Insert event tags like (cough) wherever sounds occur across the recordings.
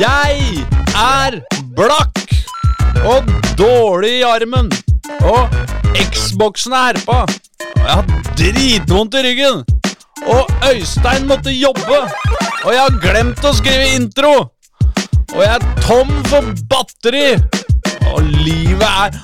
Jeg er blakk og dårlig i armen. Og Xboxen er herpa. Og jeg har dritvondt i ryggen. Og Øystein måtte jobbe. Og jeg har glemt å skrive intro. Og jeg er tom for batteri. Og livet er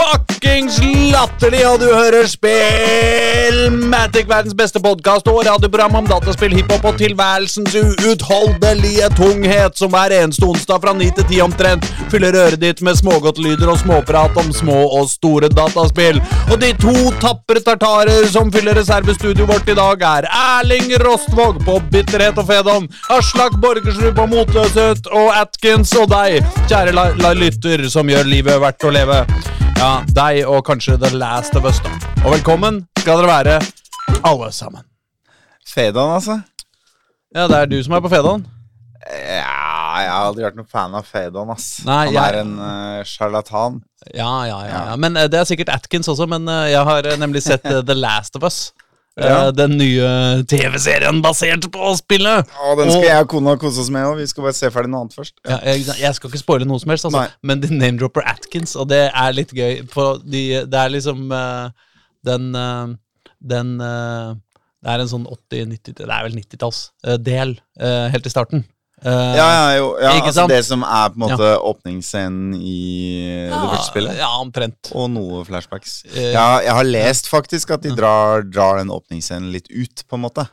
fuckings latterlig, og du hører Spillmatic, verdens beste podkast og radioprogram om dataspill, hiphop og tilværelsens uutholdelige tunghet, som hver eneste onsdag fra 9 til 10 omtrent fyller øret ditt med smågodtlyder og småprat om små og store dataspill. Og de to tapre tartarer som fyller reservestudioet vårt i dag, er Erling Rostvåg på bitterhet og fedom, Aslak Borgersrud på motløshet og Atkins og deg, kjære la la lytter, som gjør livet verdt å leve. Ja, deg og kanskje The Last of Us, da. Og velkommen skal dere være, alle sammen. Fedon, altså? Ja, det er du som er på Fedon. Ja, jeg har aldri vært noen fan av Fedon, ass. Nei, Han jeg- er en uh, sjarlatan. Ja, ja, ja, ja. Men eh, det er sikkert Atkins også, men uh, jeg har nemlig sett The Last of Us. Eh, Ja. Den nye TV-serien basert på spillet. Ja, den skal Og- jeg og kona kose oss med, òg. vi skal bare se ferdig noe annet først. Ja, jeg, jeg skal ikke spoile noe som helst, altså. Men de name-dropper Atkins, og det er litt gøy. De, det er liksom uh, den uh, Den uh, Det er en sånn 80-90 Det er vel 90-tallsdel uh, helt i starten. Eh, Ja, ja, jo, ja altså det som er på en måte åpningsscenen i det første spillet. Ja, omtrent. Og noe flashbacks. Uh, Ja, jeg har lest faktisk at de drar, drar den åpningsscenen litt ut, på en måte.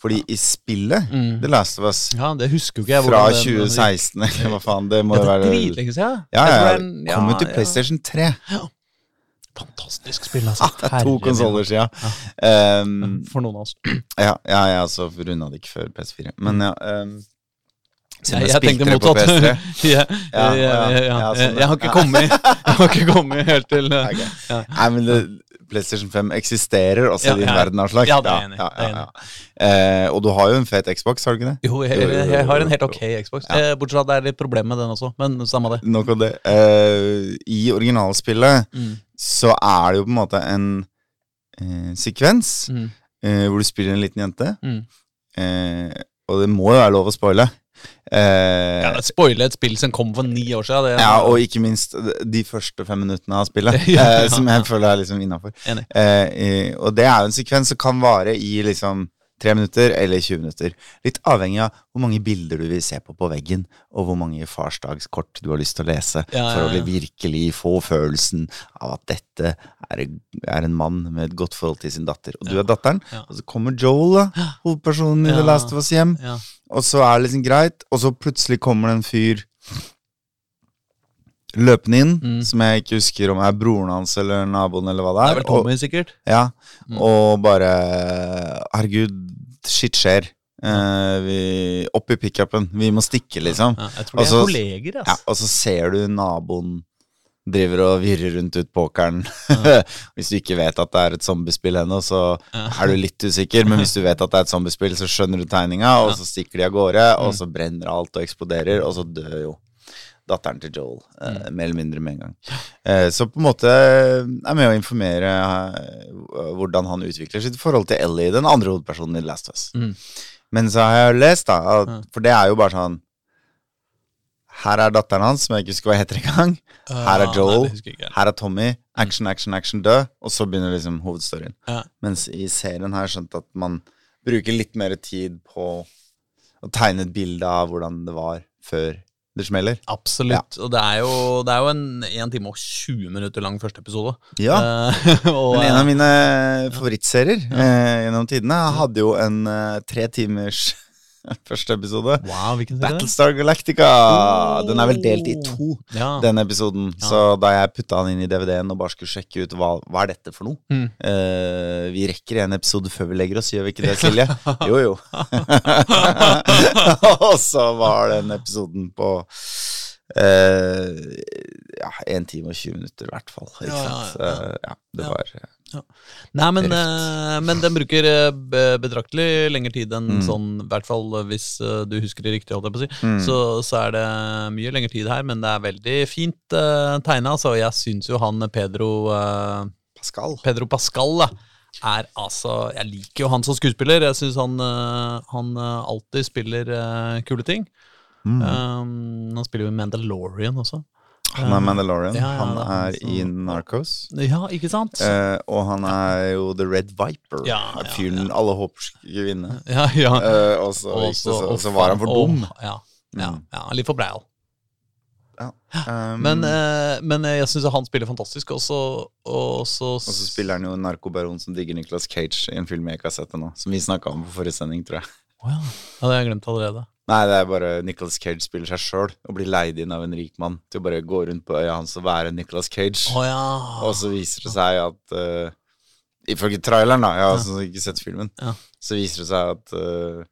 Fordi i spillet, Mm. The Last of Us, Ja, det husker ikke jeg. fra den- 2016, eller hva faen, det må Ja, jo det er være dritlenge siden. Ja, ja, ja, kom ut til ja. PlayStation 3. Fantastisk spill, altså. Det (laughs) er to siden konsoller sia. Um, For noen av oss. ja, ja, jeg altså runda det ikke før PS4. Men ja um, siden Jeg, jeg tenkte motsatt. (laughs) Jeg, Ja, ja, ja, sånn, jeg har ikke kommet (laughs) Jeg har ikke kommet helt til uh, Ok. ja. Nei, men det, PlayStation 5 eksisterer også i din verden, slag. Ja, det er enig Ja, det jeg ja, ja. Eh, og du har jo en fet Xbox, har du ikke det? Jo, jeg, jeg, jeg har en helt ok Xbox. Eh, Bortsett fra at det er litt problem med den også, men samme det. Nok om det. Eh, I originalspillet Mm. så er det jo på en måte en eh, sekvens Mm. eh, hvor du spiller en liten jente. Mm. Eh, og det må jo være lov å spoile. Eh, Ja, Spoile et spill som kom for ni år siden. Det, Ja, og ikke minst de første fem minuttene av spillet, (laughs) Ja, eh, ja, som ja. jeg føler er liksom innafor. Eh, eh, og det er jo en sekvens som kan vare i liksom tre minutter eller 20 minutter. Litt avhengig av hvor mange bilder du vil se på på veggen, og hvor mange farsdagskort du har lyst til å lese, Ja, ja, for ja. å virkelig få følelsen av at dette er, er en mann med et godt forhold til sin datter. Og du er datteren, og så kommer Joel, da, hovedpersonen i. The Last of Us, hjem. Og så er det liksom greit, og så plutselig kommer det en fyr løpende inn, Mm. som jeg ikke husker om er broren hans eller naboen eller hva Det er. det er vel vel og, Tommy, sikkert. ja, Mm. og bare Herregud, shit skjer. Uh, vi, opp i pickupen. Vi må stikke, liksom. Ja, jeg tror de Altså, er kolleger. Ja, og så ser du naboen driver og virrer rundt ut pokeren. (laughs) hvis du ikke vet at det er et zombiespill ennå, så Ja. er du litt usikker. Men hvis du vet at det er et zombiespill, så skjønner du tegninga, og så stikker de av gårde, og Mm. så brenner alt og eksploderer, og så dør jo datteren til Joel, eh, mer eller mindre med en gang. Eh, så på en måte er med å informere eh, hvordan han utvikler sitt forhold til Ellie, den andre hovedpersonen i Last Us. Mm. Men så har jeg lest, da, at, for det er jo bare sånn Her er datteren hans, som jeg ikke husker hva heter engang. Her er Ah, Joel. Her er Tommy. Action, action, action, død. Og så begynner liksom hovedstoryen. Ja. Mens i serien har jeg skjønt at man bruker litt mer tid på å tegne et bilde av hvordan det var før det smeller. Absolutt. Og det er jo, det er jo en 1 time og 20 minutter lang første episode. Ja. Eh, (laughs) og, Men en av mine favorittserier eh, gjennom tidene hadde jo en eh, tre timers (laughs) Første episode. Wow. Battlestar Galactica! Den er vel delt i to, Ja. den episoden. Ja. Så da jeg putta den inn i DVD-en og bare skulle sjekke ut hva, hva er dette for noe Mm. uh, Vi rekker en episode før vi legger oss, gjør vi ikke det, Silje? (laughs) jo, jo. (laughs) og så var den episoden på uh, ja, 1 time og 20 minutter, i hvert fall. Ikke Ja, ja, sant? ja. Eh, ja, det Ja. Nei, men, eh, men den bruker eh, betraktelig lengre tid enn Mm. sånn, i hvert fall hvis eh, du husker det riktig, holdt jeg på å si. mm. Så, så er det mye lengre tid her, men det er veldig fint uh, tegna. Så jeg syns jo han Pedro eh, Pascal. Pedro Pascal da, er altså Jeg liker jo han som skuespiller. Jeg syns han, eh, han eh, alltid spiller eh, kule ting. Mm. Um, han spiller jo i Mandalorian også. Han er Mandalorian. Ja, ja, han er er i Narcos. Ja, ikke sant? Eh, og han er jo The Red Viper. Ja, ja, Fyren alle håper skulle vinne. ja, ja. Eh, og så, Og så- så, og så var han for dum. åh, Ja, ja, Mm. ja, litt for breial. (gasps) Um, Men, eh, men eh, jeg syns han spiller fantastisk, og så og så- og så spiller han jo en narkobaron som digger Nicolas Cage i en film jeg ikke har sett ennå. Som vi snakka om på forrige sending, tror jeg. Oh, ja. ja, det har jeg glemt allerede. Nei, det er bare Nicolas Cage spiller seg sjøl og blir leid inn av en rik mann til å bare gå rundt på øya hans og være Nicolas Cage. Oh, ja. Og så viser det seg at uh, Ifølge traileren, da, jeg har altså ikke sett filmen, Ja. så viser det seg at uh,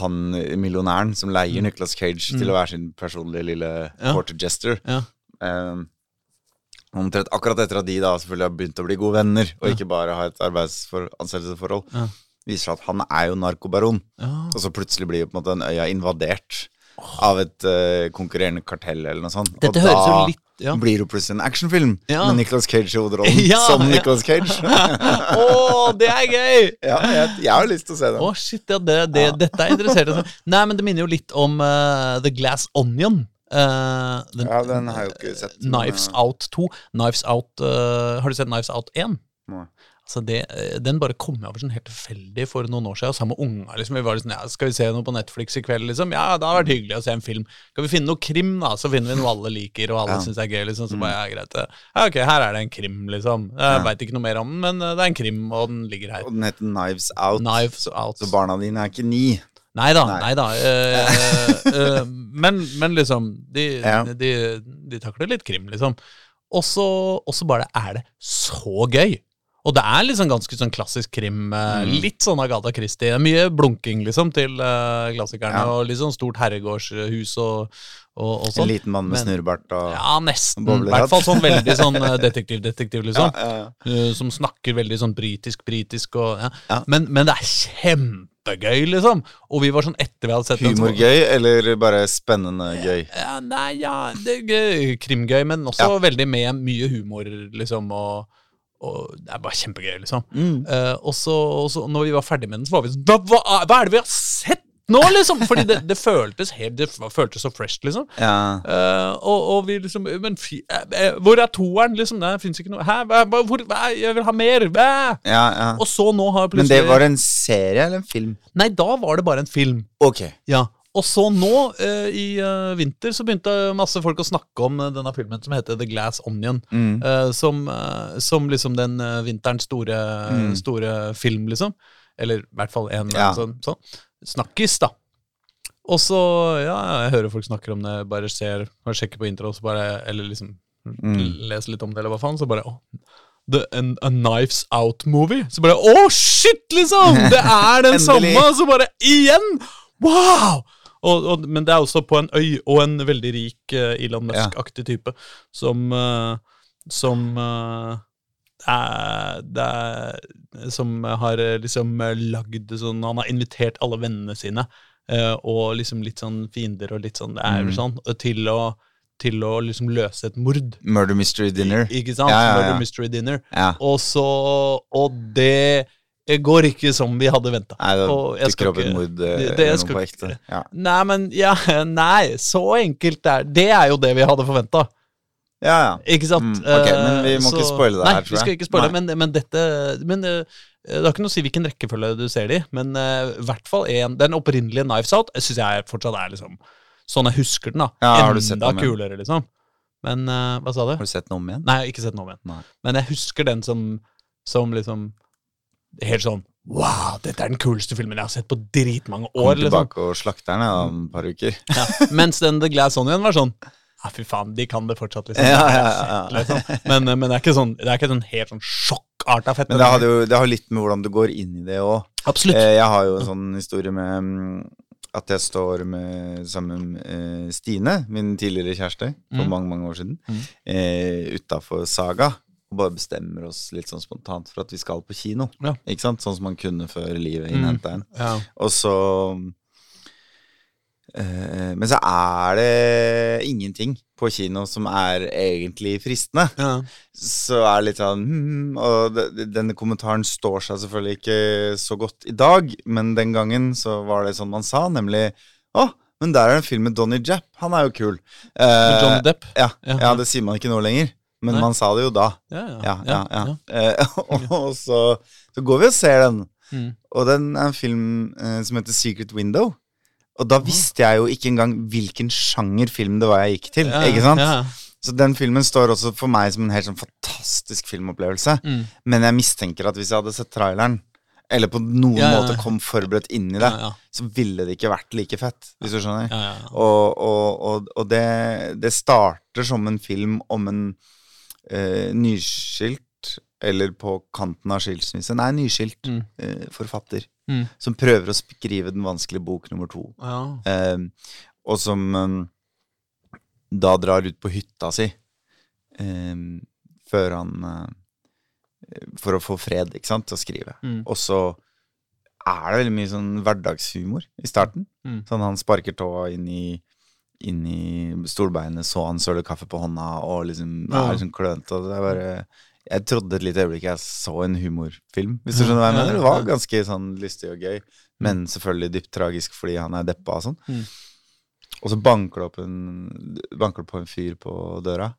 han millionæren som leier Mm. Nicolas Cage Mm. til å være sin personlige lille Ja. porter jester Ja. um, Omtrent akkurat etter at de da selvfølgelig har begynt å bli gode venner, og Ja. ikke bare ha et arbeidsansettelsesforhold, Ja. Viser seg at han er jo narkobaron. ja. Og så plutselig blir jo på en måte den øya invadert av et uh, konkurrerende kartell eller noe sånt. Dette og høres da jo litt ja. blir det plutselig en actionfilm Ja. med Nicolas Cage i hovedrollen (laughs) som ja. Nicolas Cage. (laughs) Å, det er gøy! (laughs) ja, jeg, jeg har lyst til å se den. Å, shit, ja, det, det, dette er interessert. Nei, men det minner jo litt om uh, The Glass Onion. Uh, den, Ja, den har jeg jo ikke sett. Knives Out 2. Knives Out Har du sett Knives Out 1? Nei. Altså det, eh, den bare kom jeg over sånn helt tilfeldig for noen år siden, sammen med unga. Liksom. Vi var sånn, ja, skal vi se noe på Netflix i kveld? Liksom? Ja, det har vært hyggelig å se en film. Skal vi finne noe krim, da? Så finner vi noe alle liker, og alle Ja. syns er gøy. Liksom. Så Mm. bare, ja, greit. Ja, ok, her er det en krim, liksom. Jeg Ja. vet veit ikke noe mer om den, men eh, det er en krim, og den ligger her. Og den heter Knives Out. Knives Out. Så barna dine er ikke ni. Nei da, Nei. da. eh, eh, men, men liksom, de, Ja. de, de takler litt krim, liksom. Og så bare er det så gøy. Og det er liksom ganske sånn klassisk krim. eh, Mm. Litt sånn Agatha Christie. Mye blunking, liksom, til uh, klassikerne. Ja. Og litt sånn stort herregårdshus og, og, og En sånn. liten mann med snurrebart og Ja, nesten. I hvert fall sånn veldig sånn eh, detektiv-detektiv, (laughs) liksom. ja, ja. uh, som snakker veldig sånn britisk-britisk og. Men, men det er kjempegøy, liksom. Og vi var sånn etter vi hadde sett Humorgøy eller bare spennende gøy? Ja, nei, ja, det er gøy, krimgøy, men også veldig med mye humor, liksom, og, og det er bare kjempegøy, liksom. Mm. Uh, og, så, og så, når vi var ferdig med den, så var vi sånn Hva, hva, hva er det vi har sett nå, liksom? Fordi det, det føltes helt Det føltes så fresh, liksom. Ja. Uh, og, og vi liksom Men fy, eh, hvor er toeren, liksom? Det fins ikke noe Hæ? Hvor, hva, jeg vil ha mer! Ja, ja. Og så nå har Men plutselig det var en serie eller en film? Nei, da var det bare en film. Ok. Ja. Og så nå, eh, i eh, vinter, så begynte masse folk å snakke om eh, denne filmen som heter The Glass Onion. Mm. eh, som, som liksom den vinterens store, Mm. store film, liksom. Eller i hvert fall en Ja. sånn, sånn. Snakkis, da. Og så, ja, jeg hører folk snakker om det, bare ser, bare sjekker på intro, så bare, eller liksom Mm. leser litt om det, eller hva faen, så bare, å, the, an, a Knives Out-movie. Så bare, å shit, liksom! Det er den (laughs) samme! Så bare, igjen! Wow! Og, og, men det er også på en øy, og en veldig rik uh, Elon Musk-aktig type, som, uh, som uh, er, er, Som har eh, liksom eh, lagd sånn Han har invitert alle vennene sine, eh, og liksom litt sånn fiender og litt sånn Det er Mm. sånn, til å, til å liksom løse et mord. Murder Mystery Dinner. Ikke sant? Ja, ja, ja. Murder Mystery Dinner. Ja. Og så Og det går ikke som vi hadde venta. Nei, jeg skal ikke- mord eh, det- det skal på ekte. Ja. Nei, men ja, (laughs) nei, så enkelt er det. Er jo det vi hadde forventa. ja, ja. Ikke sant? Mm, okay, men vi må må ikke spoile det nei, her, tror vi skal ikke spoile, Nei. men, men dette men, eh, Det har ikke noe å si hvilken rekkefølge du ser det i, men eh, i hvert fall en, den opprinnelige Knives Out syns jeg fortsatt er liksom sånn jeg husker den. da Ja, har du sett Enda kulere, liksom. Men uh, hva sa du? Har du sett den om igjen? Nei, jeg har ikke sett den om igjen. Nei. Men jeg husker den som, som liksom Helt sånn Wow, dette er den kuleste filmen jeg har sett på dritmange Kom år. Liksom. tilbake og slakter den om et par uker. (laughs) Ja. Mens den The Glass Onion var sånn Ja, fy faen, de kan det fortsatt, liksom. Ja, ja, ja. (laughs) liksom. Men, men det er ikke sånn Det er ikke sånn helt sånn sjokkarta fett. Men det, hadde jo, det har litt med hvordan du går inn i det òg. Absolutt. Eh, jeg har jo en sånn historie med mm, at jeg står med, sammen med eh, Stine, min tidligere kjæreste, for Mm. mange mange år siden, Mm. eh, utafor Saga. Og bare bestemmer oss litt sånn spontant for at vi skal på kino. Ja. Ikke sant? Sånn som man kunne før livet Mm. innhenta en. Ja. Og så eh, Men så er det ingenting på kino som er egentlig fristende. Ja. Så er det litt sånn hmm, Og denne kommentaren står seg selvfølgelig ikke så godt i dag, men den gangen så var det sånn man sa, nemlig Å, men der er det en film med Donny Japp. Han er jo kul. Eh, John Depp. ja, Ja. ja, det sier man ikke nå lenger. Men Nei. man sa det jo da. Ja, Ja, ja, ja. Eh, (laughs) og så, så går vi og ser den. Mm. Og den er en film eh, som heter Secret Window. Og da visste jeg jo ikke engang hvilken sjanger film det var jeg gikk til. Ja, ikke sant? Ja. Så den filmen står også for meg som en helt sånn fantastisk filmopplevelse. Mm. Men jeg mistenker at hvis jeg hadde sett traileren, eller på noen Ja, ja, ja. måte kom forberedt inn i det, Ja, ja. så ville det ikke vært like fett, hvis du skjønner. Ja, ja, ja. Og, og, og, og det, det starter som en film om en eh, nyskilt, eller på kanten av skilsmisse, nei, nyskilt Mm. eh, forfatter, Mm. som prøver å skrive den vanskelige bok nummer to. Ja. Eh, og som eh, da drar ut på hytta si eh, før han eh, For å få fred, ikke sant, til å skrive. Mm. Og så er det veldig mye sånn hverdagshumor i starten. Mm. Sånn han sparker tåa inn i inn i stolbeinet, så han søle kaffe på hånda, og liksom Ja. er liksom klønete. Er bare Jeg trodde et lite øyeblikk jeg så en humorfilm, hvis du skjønner hva jeg mener. Det var ganske sånn lystig og gøy, men selvfølgelig dypt tragisk fordi han er deppa og sånn. Mm. Og så banker det en Banker det på en fyr på døra.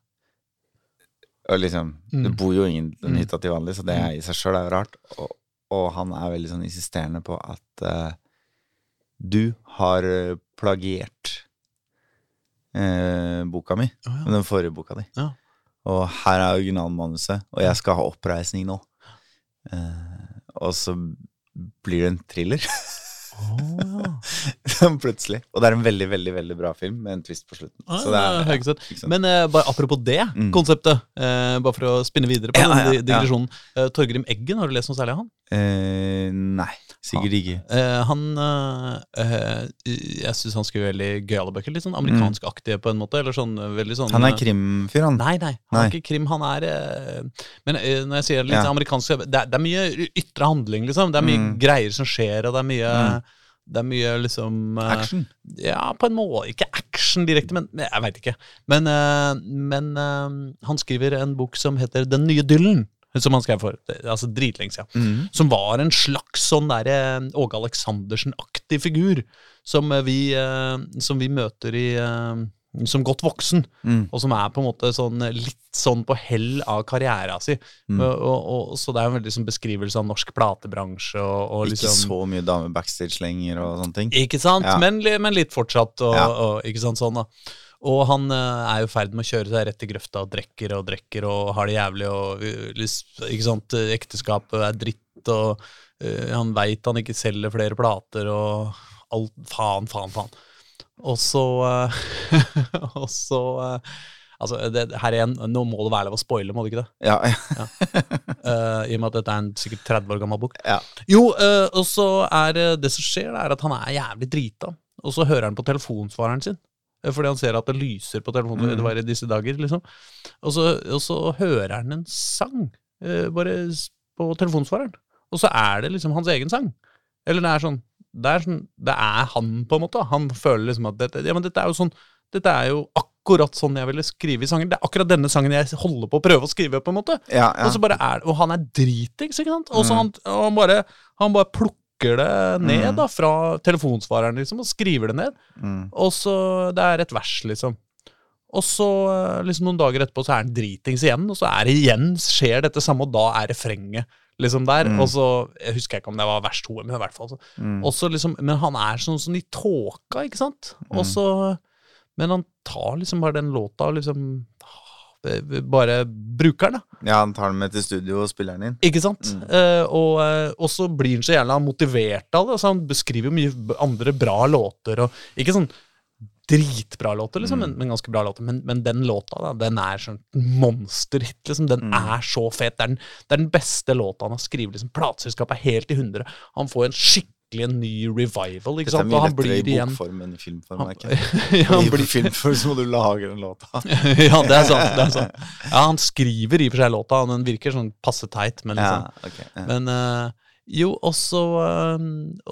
Og liksom Mm. Det bor jo ingen i den Mm. hytta til vanlig, så det er i seg sjøl er jo rart. Og, og han er veldig sånn insisterende på at uh, du har eh, plagiert eh, boka mi, Oh, ja. den forrige boka di. Ja. Og her er originalmanuset, og jeg skal ha oppreisning nå. Eh, og så blir det en thriller. Oh, ja. (laughs) Plutselig. Og det er en veldig, veldig veldig bra film med en twist på slutten. Ah, Så det er, ja? Men eh, bare apropos det Mm. konseptet, eh, bare for å spinne videre på Ja, den digresjonen. Eh, Torgrim Eggen, har du lest noe særlig av han? eh, nei, sikkert ikke. Uh, han uh, Jeg syns han skriver veldig gøyale bøker. Litt sånn amerikanskaktige på en måte. Eller sånn eh, veldig sånn Mm. Han er krimfyr, han. Nei, nei, han Nei. er ikke krim. Han er Men når jeg sier litt Ja. amerikansk det er, det er mye ytre handling, liksom. Det er mye Mm. greier som skjer, og det er mye Det er mye liksom Action. Ja, på en måte. Ikke action direkte, men jeg veit ikke. Men, men han skriver en bok som heter Den nye Dyllen. Som han skrev for altså dritlenge siden. mm. Som var en slags sånn derre Åge Aleksandersen-aktig figur. Som eh, vi, eh, som vi møter i eh, som godt voksen. Mm. Og som er på en måte sånn litt sånn på hell av karriera si. Mm. Og, og, og, så det er en veldig sånn beskrivelse av norsk platebransje og, og Ikke liksom så mye damer backstage lenger og sånne ting. Ikke sant? Ja. Men, men litt fortsatt. Og, Ja. ikke sant, sånn da. Og han eh, er jo i ferd med å kjøre seg rett i grøfta og drikker og drikker og har det jævlig og uh, ikke sant, ekteskapet er dritt og uh, han veit han ikke selger flere plater og alt Faen, faen, faen. Og så eh, (laughs) Og så eh, Altså, det, her igjen, nå må det være lov å spoile, må det ikke det? Ja, (laughs) ja. Uh, I og med at dette er en sikkert 30 år gammel bok. Ja. Jo, uh, og så er eh, det som skjer, det er at han er jævlig drita. Og så hører han på telefonsvareren sin. Eh, Fordi han ser at det lyser på telefonen. Mm. Det var i disse dager, liksom. Og så, og så hører han en sang, eh, bare på telefonsvareren. Og så er det liksom hans egen sang. Eller det er sånn Det er, sånn, det er han, på en måte. Han føler liksom at dette, ja, men dette er jo sånn Dette er jo akkurat sånn jeg ville skrive i sangen. Det er akkurat denne sangen jeg holder på å prøve å skrive, på en måte. ja, ja. Og, så bare er, og han er dritings, ikke sant? Og så Mm. han, han, bare, han bare plukker det ned Mm. da, fra telefonsvareren liksom, og skriver det ned. Mm. Og så Det er et vers, liksom. Og så eh, liksom noen dager etterpå så er han dritings igjen, og så er det igjen skjer dette samme, og da er refrenget liksom der. Mm. Og så Jeg husker ikke om det var vers to, men i hvert fall så. Mm. Også, liksom, men han er sånn sånn i tåka, ikke sant? Og Mm. så Men han tar liksom bare den låta og liksom bare bruker den. da. Ja, han tar den med til studio og spiller den inn. Ikke sant? Mm. Eh, og, eh, og så blir han så jævla motivert av det. Altså, han beskriver jo mye andre bra låter. Og, ikke sånn dritbra låter, liksom, Mm. men, men ganske bra låter. Men, men den låta, da, den er sånn monsterhit. Liksom. Den Mm. er så fet. Det er, den, det er den beste låta han har skrevet. Liksom. Plateselskapet er helt i hundre. Han får en skikkelig en ny revival, ikke Dette er sant? mye lettere i igjen bokform enn i filmform. han, (laughs) ja, han I blir, filmform så må du lage den låta. (laughs) ja, det er sant. Det er sant. Ja, han skriver i og for seg låta, og den virker sånn passe teit, men liksom Ja, okay, Ja. Men uh, jo, og så eh,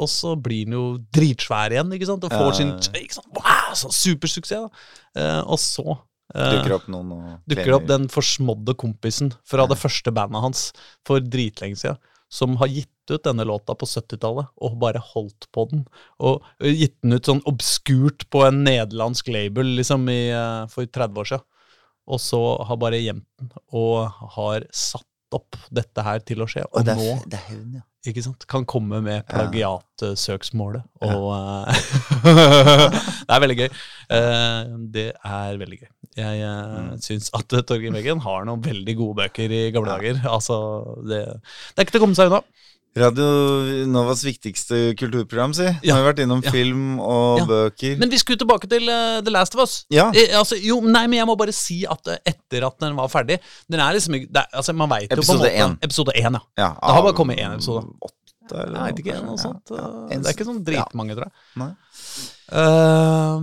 Og så blir han jo dritsvær igjen, ikke sant? Og får sin ikke sant? Wow, sånn supersuksess. Eh, og så Dukker opp noen og dukker opp den forsmådde kompisen fra det første bandet hans for dritlenge siden, som har gitt ut denne låta på 70-tallet, og bare holdt på den. Og eh, gitt den ut sånn obskurt på en nederlandsk label liksom i, eh, for 30 år siden. Og så har bare gjemt den, og har satt opp dette her til å skje. Og Og det er, nå det er hun, ja. ikke sant? Kan komme med plagiatsøksmålet. Ja. Og ja. (laughs) Det er veldig gøy. Eh, det er veldig gøy. Jeg uh, Mm. syns at uh, Torgeir Weggen har noen veldig gode bøker i gamle dager. Altså, det, det er ikke til å komme seg unna. Radio Novas viktigste kulturprogram, si. Ja. Har vi vært innom Ja. film og Ja. bøker. Men vi skulle tilbake til uh, The Last of Us. ja. I, altså, jo, nei, men jeg må bare si at uh, etter at den var ferdig Den er liksom det altså, Man veit jo på en måte. Episode én, ja. ja. Det har bare kommet én episode. Åtte, eller Jeg vet ikke, noe? Ja, sånt. ja. uh, Det er ikke sånn dritmange, tror jeg. Nei. Eh,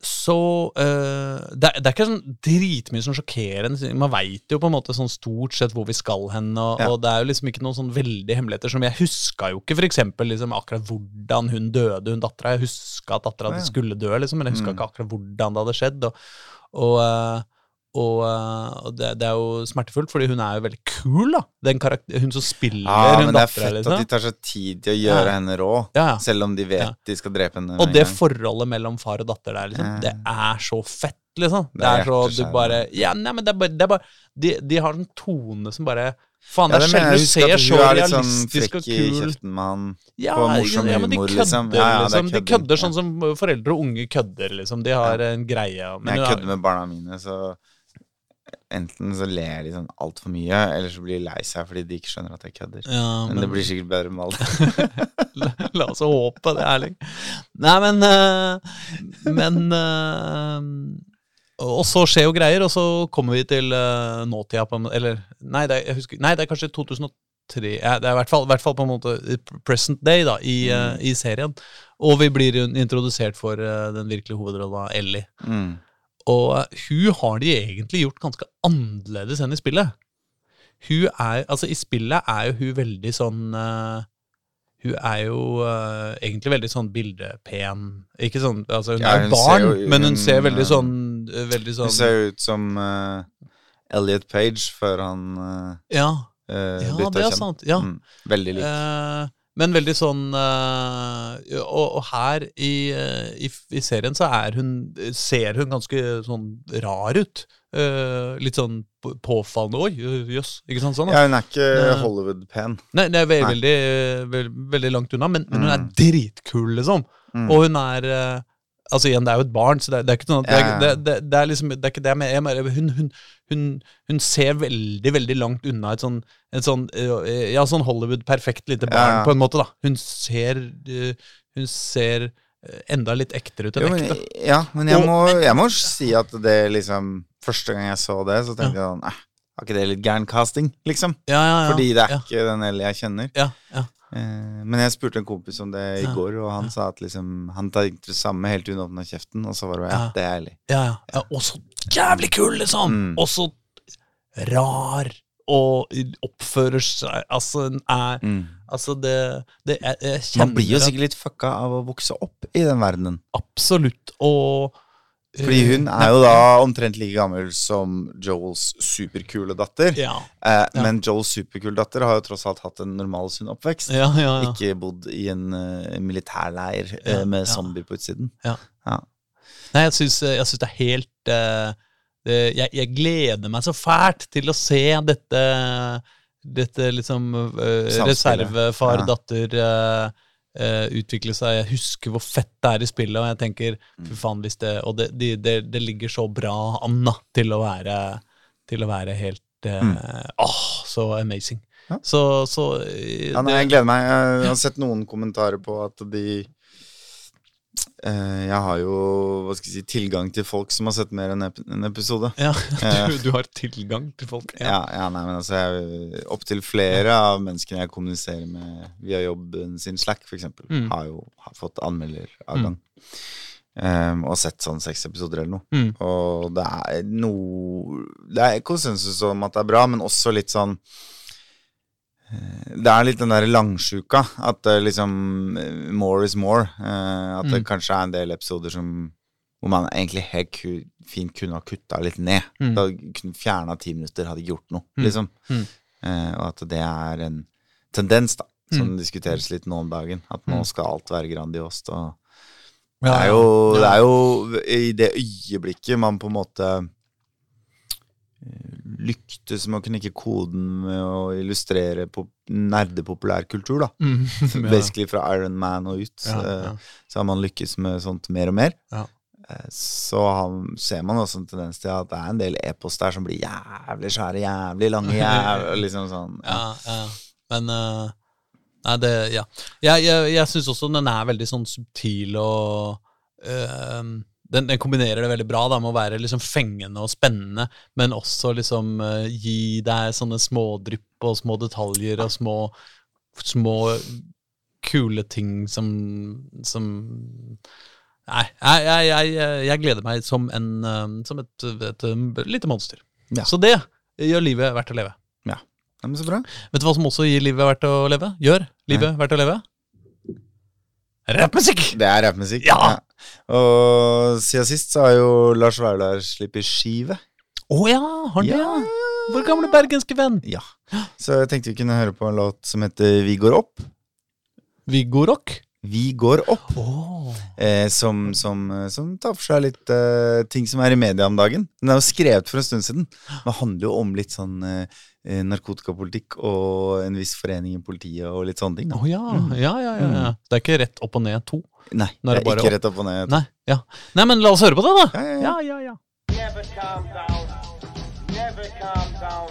så eh, det, er- det ikke sånn dritmye som sjokkerende. Man veit jo på en måte sånn stort sett hvor vi skal hen, og, Ja. og det er jo liksom ikke noen sånn veldig hemmeligheter som Jeg huska jo ikke for eksempel liksom akkurat hvordan hun døde, hun dattera. Jeg huska at dattera Ja, ja. skulle dø, liksom, men jeg huska Mm. ikke akkurat hvordan det hadde skjedd. Og, og, eh, og, eh, og det, det er jo smertefullt, fordi hun er jo veldig kul, da. Hun som spiller Ja, hun men det er fett liksom. at de tar seg tid til å gjøre Ja. henne rå. Ja, ja. Selv om de vet de skal drepe henne. Og det gang. forholdet mellom far og datter der, liksom, det er så fett, liksom. Det, Det er er så du bare Ja, nei, men det er bare, det er bare de, de har en tone som bare Faen, det er sjelden du ser hun så er litt sånn realistisk og frekk i kul kjeften med han. på morsom ja, men de humor, kødder, liksom. liksom. Ja, ja, det De kødder sånn som foreldre og unge kødder, liksom. De har en greie. Men jeg er- kødder med barna mine, så enten så ler de sånn altfor mye, eller så blir de lei seg fordi de ikke skjønner at jeg kødder. ja, Men, men det blir sikkert bedre med alt. (laughs) la, oss håpe det, Erling. Nei, men uh, Men uh, Og så skjer jo greier, og så kommer vi til uh, nåtida på Eller nei det, er, husker, nei, det er kanskje 2003 ja, Det er i hvert fall, i hvert fall på en måte present day da, i, eh, i serien. Og vi blir introdusert for uh, den virkelige hovedrolla, Ellie. Mm. Og hun har de egentlig gjort ganske annerledes enn i spillet. Hun er, altså I spillet er jo hun veldig sånn uh, Hun er jo uh, egentlig veldig sånn bildepen. Ikke sånn, altså Hun Ja, er hun barn, jo- men hun hun, ser veldig eh, sånn uh, Veldig Hun sånn ser ut som Elliot Page før han Ja, uh, ja det er sant. Ja. Mm. Veldig lik. Men veldig sånn eh, og, og her i, eh, i, i serien så er hun ser hun ganske sånn rar ut. Eh, litt sånn påfallende Oi, jøss. Ikke sant? Sånn. Ja, hun er ikke Hollywood-pen. Nei, det er veldig, veldig, veldig langt unna, men, men hun er Mm. dritkul, liksom. Mm. Og hun er Altså igjen, det er jo et barn, så det er, det er ikke at det, det, det, det er liksom Det er ikke det jeg mener. Jeg mener, Hun, hun, hun, hun ser veldig, veldig langt unna et sånn, et sånn eh, Ja, sånn Hollywood-perfekt lite barn, Ja. på en måte, da. Hun ser eh, Hun ser eh, enda litt ektere ut enn ekte. ja, men jeg Og- må, jeg må si at det liksom Første gang jeg så det, så tenkte jeg sånn eh, Var ikke det litt gæren casting, liksom? Ja, ja, ja. Fordi det er ja, ikke den Ellie jeg kjenner. ja, ja. Eh, men jeg spurte en kompis om det i Ja. går, og han sa at liksom Han tenkte det samme helt til hun åpna kjeften, og så var det ja, Ja. det er ærlig. Ja, ja. ja og så jævlig kul, liksom! Mm. Og så rar og oppfører seg Altså, er Mm. Altså, det, det er, Man blir jo sikkert litt fucka av å vokse opp i den verdenen. Absolutt. Og Fordi hun eh, er jo da omtrent like gammel som Joels superkule datter. Ja, Eh, Ja. Men Joels superkule datter har jo tross alt hatt en normal, sunn oppvekst. ja. Ikke bodd i en uh, militærleir uh, med zombier på utsiden. Nei, jeg syns det er helt uh, det, jeg, jeg gleder meg så fælt til å se dette Dette liksom uh, reservefar-datter eh, utvikle seg. Jeg husker hvor fett det er i spillet, og jeg tenker fy faen hvis det Og det, det, det, det ligger så bra an da, til å være, til å være helt eh, Åh, så amazing. Ja. Så, så eh, Ja, nei, jeg gleder meg. Jeg har sett noen kommentarer på at de Jeg har jo hva skal jeg si, tilgang til folk som har sett mer enn en episode. ja, (laughs) Eh. du, du har tilgang til folk. Ja, ja, nei, men altså jeg, Opptil flere av menneskene jeg kommuniserer med via jobben sin Slack, f.eks., Mm. har jo har fått anmelderadgang. Um, og sett sånn seks episoder eller noe. Mm. Og det er noe Det er konsensus om at det er bra, men også litt sånn eh, det er litt den der langsjuka. At det liksom eh, More is more. eh, at det Mm. kanskje er en del episoder som hvor man egentlig helt fint kunne ha kutta litt ned. Mm. Da kunne fjerna ti minutter, hadde gjort noe, Mm. liksom. Mm. Eh, og at det er en tendens, da, som Mm. diskuteres litt nå om dagen. At nå Mm. skal alt være grandiost. Og Ja, det er jo, det er jo i det øyeblikket man på en måte eh, lyktes med å knekke koden med å illustrere pop nerdepopulærkultur, da. Mm. (laughs) Ja. Basically fra Iron Man og ut, Ja, eh, ja. så har man lykkes med sånt mer og mer. Ja. Eh, Så har, ser man også en tendens til at det er en del e-post der som blir jævlig svære, jævlig lange, (laughs) jævlig, liksom sånn. Ja, ja. Men uh, Nei, det Ja. Jeg, jeg, jeg syns også den er veldig sånn subtil og eh, den, den kombinerer det veldig bra da med å være liksom fengende og spennende, men også liksom uh, gi deg sånne smådrypp og små detaljer og små små kule ting som som Nei, jeg, jeg, jeg, jeg gleder meg som, en, eh, som et, et, et lite monster. Ja. Så det gjør livet verdt å leve. Ja, men så bra. Vet du hva som også gir livet verdt å leve? Gjør livet verdt å leve? Rappmusikk! Det er rappmusikk. Ja. Og siden sist så har jo Lars Vaular sluppet skive. Å ja, har det? Ja. Ja. Vår gamle bergenske venn. Ja. Så jeg tenkte vi kunne høre på en låt som heter Vi går opp. Vi går Rock. Vi går opp. Oh. Eh, som, som, eh, som tar for seg litt eh, ting som er i media om dagen. Den er jo skrevet for en stund siden. Det handler jo om litt sånn eh, eh, narkotikapolitikk og en viss forening i politiet og litt sånne ting. Da. ja. ja, ja, ja, ja. Det er ikke rett opp og ned to. Nei, det er det er ikke opp. rett opp og ned. Nei, ja. Nei, men la oss høre på det, da. Ja, ja, ja. ja, ja. never calm down, never calm down.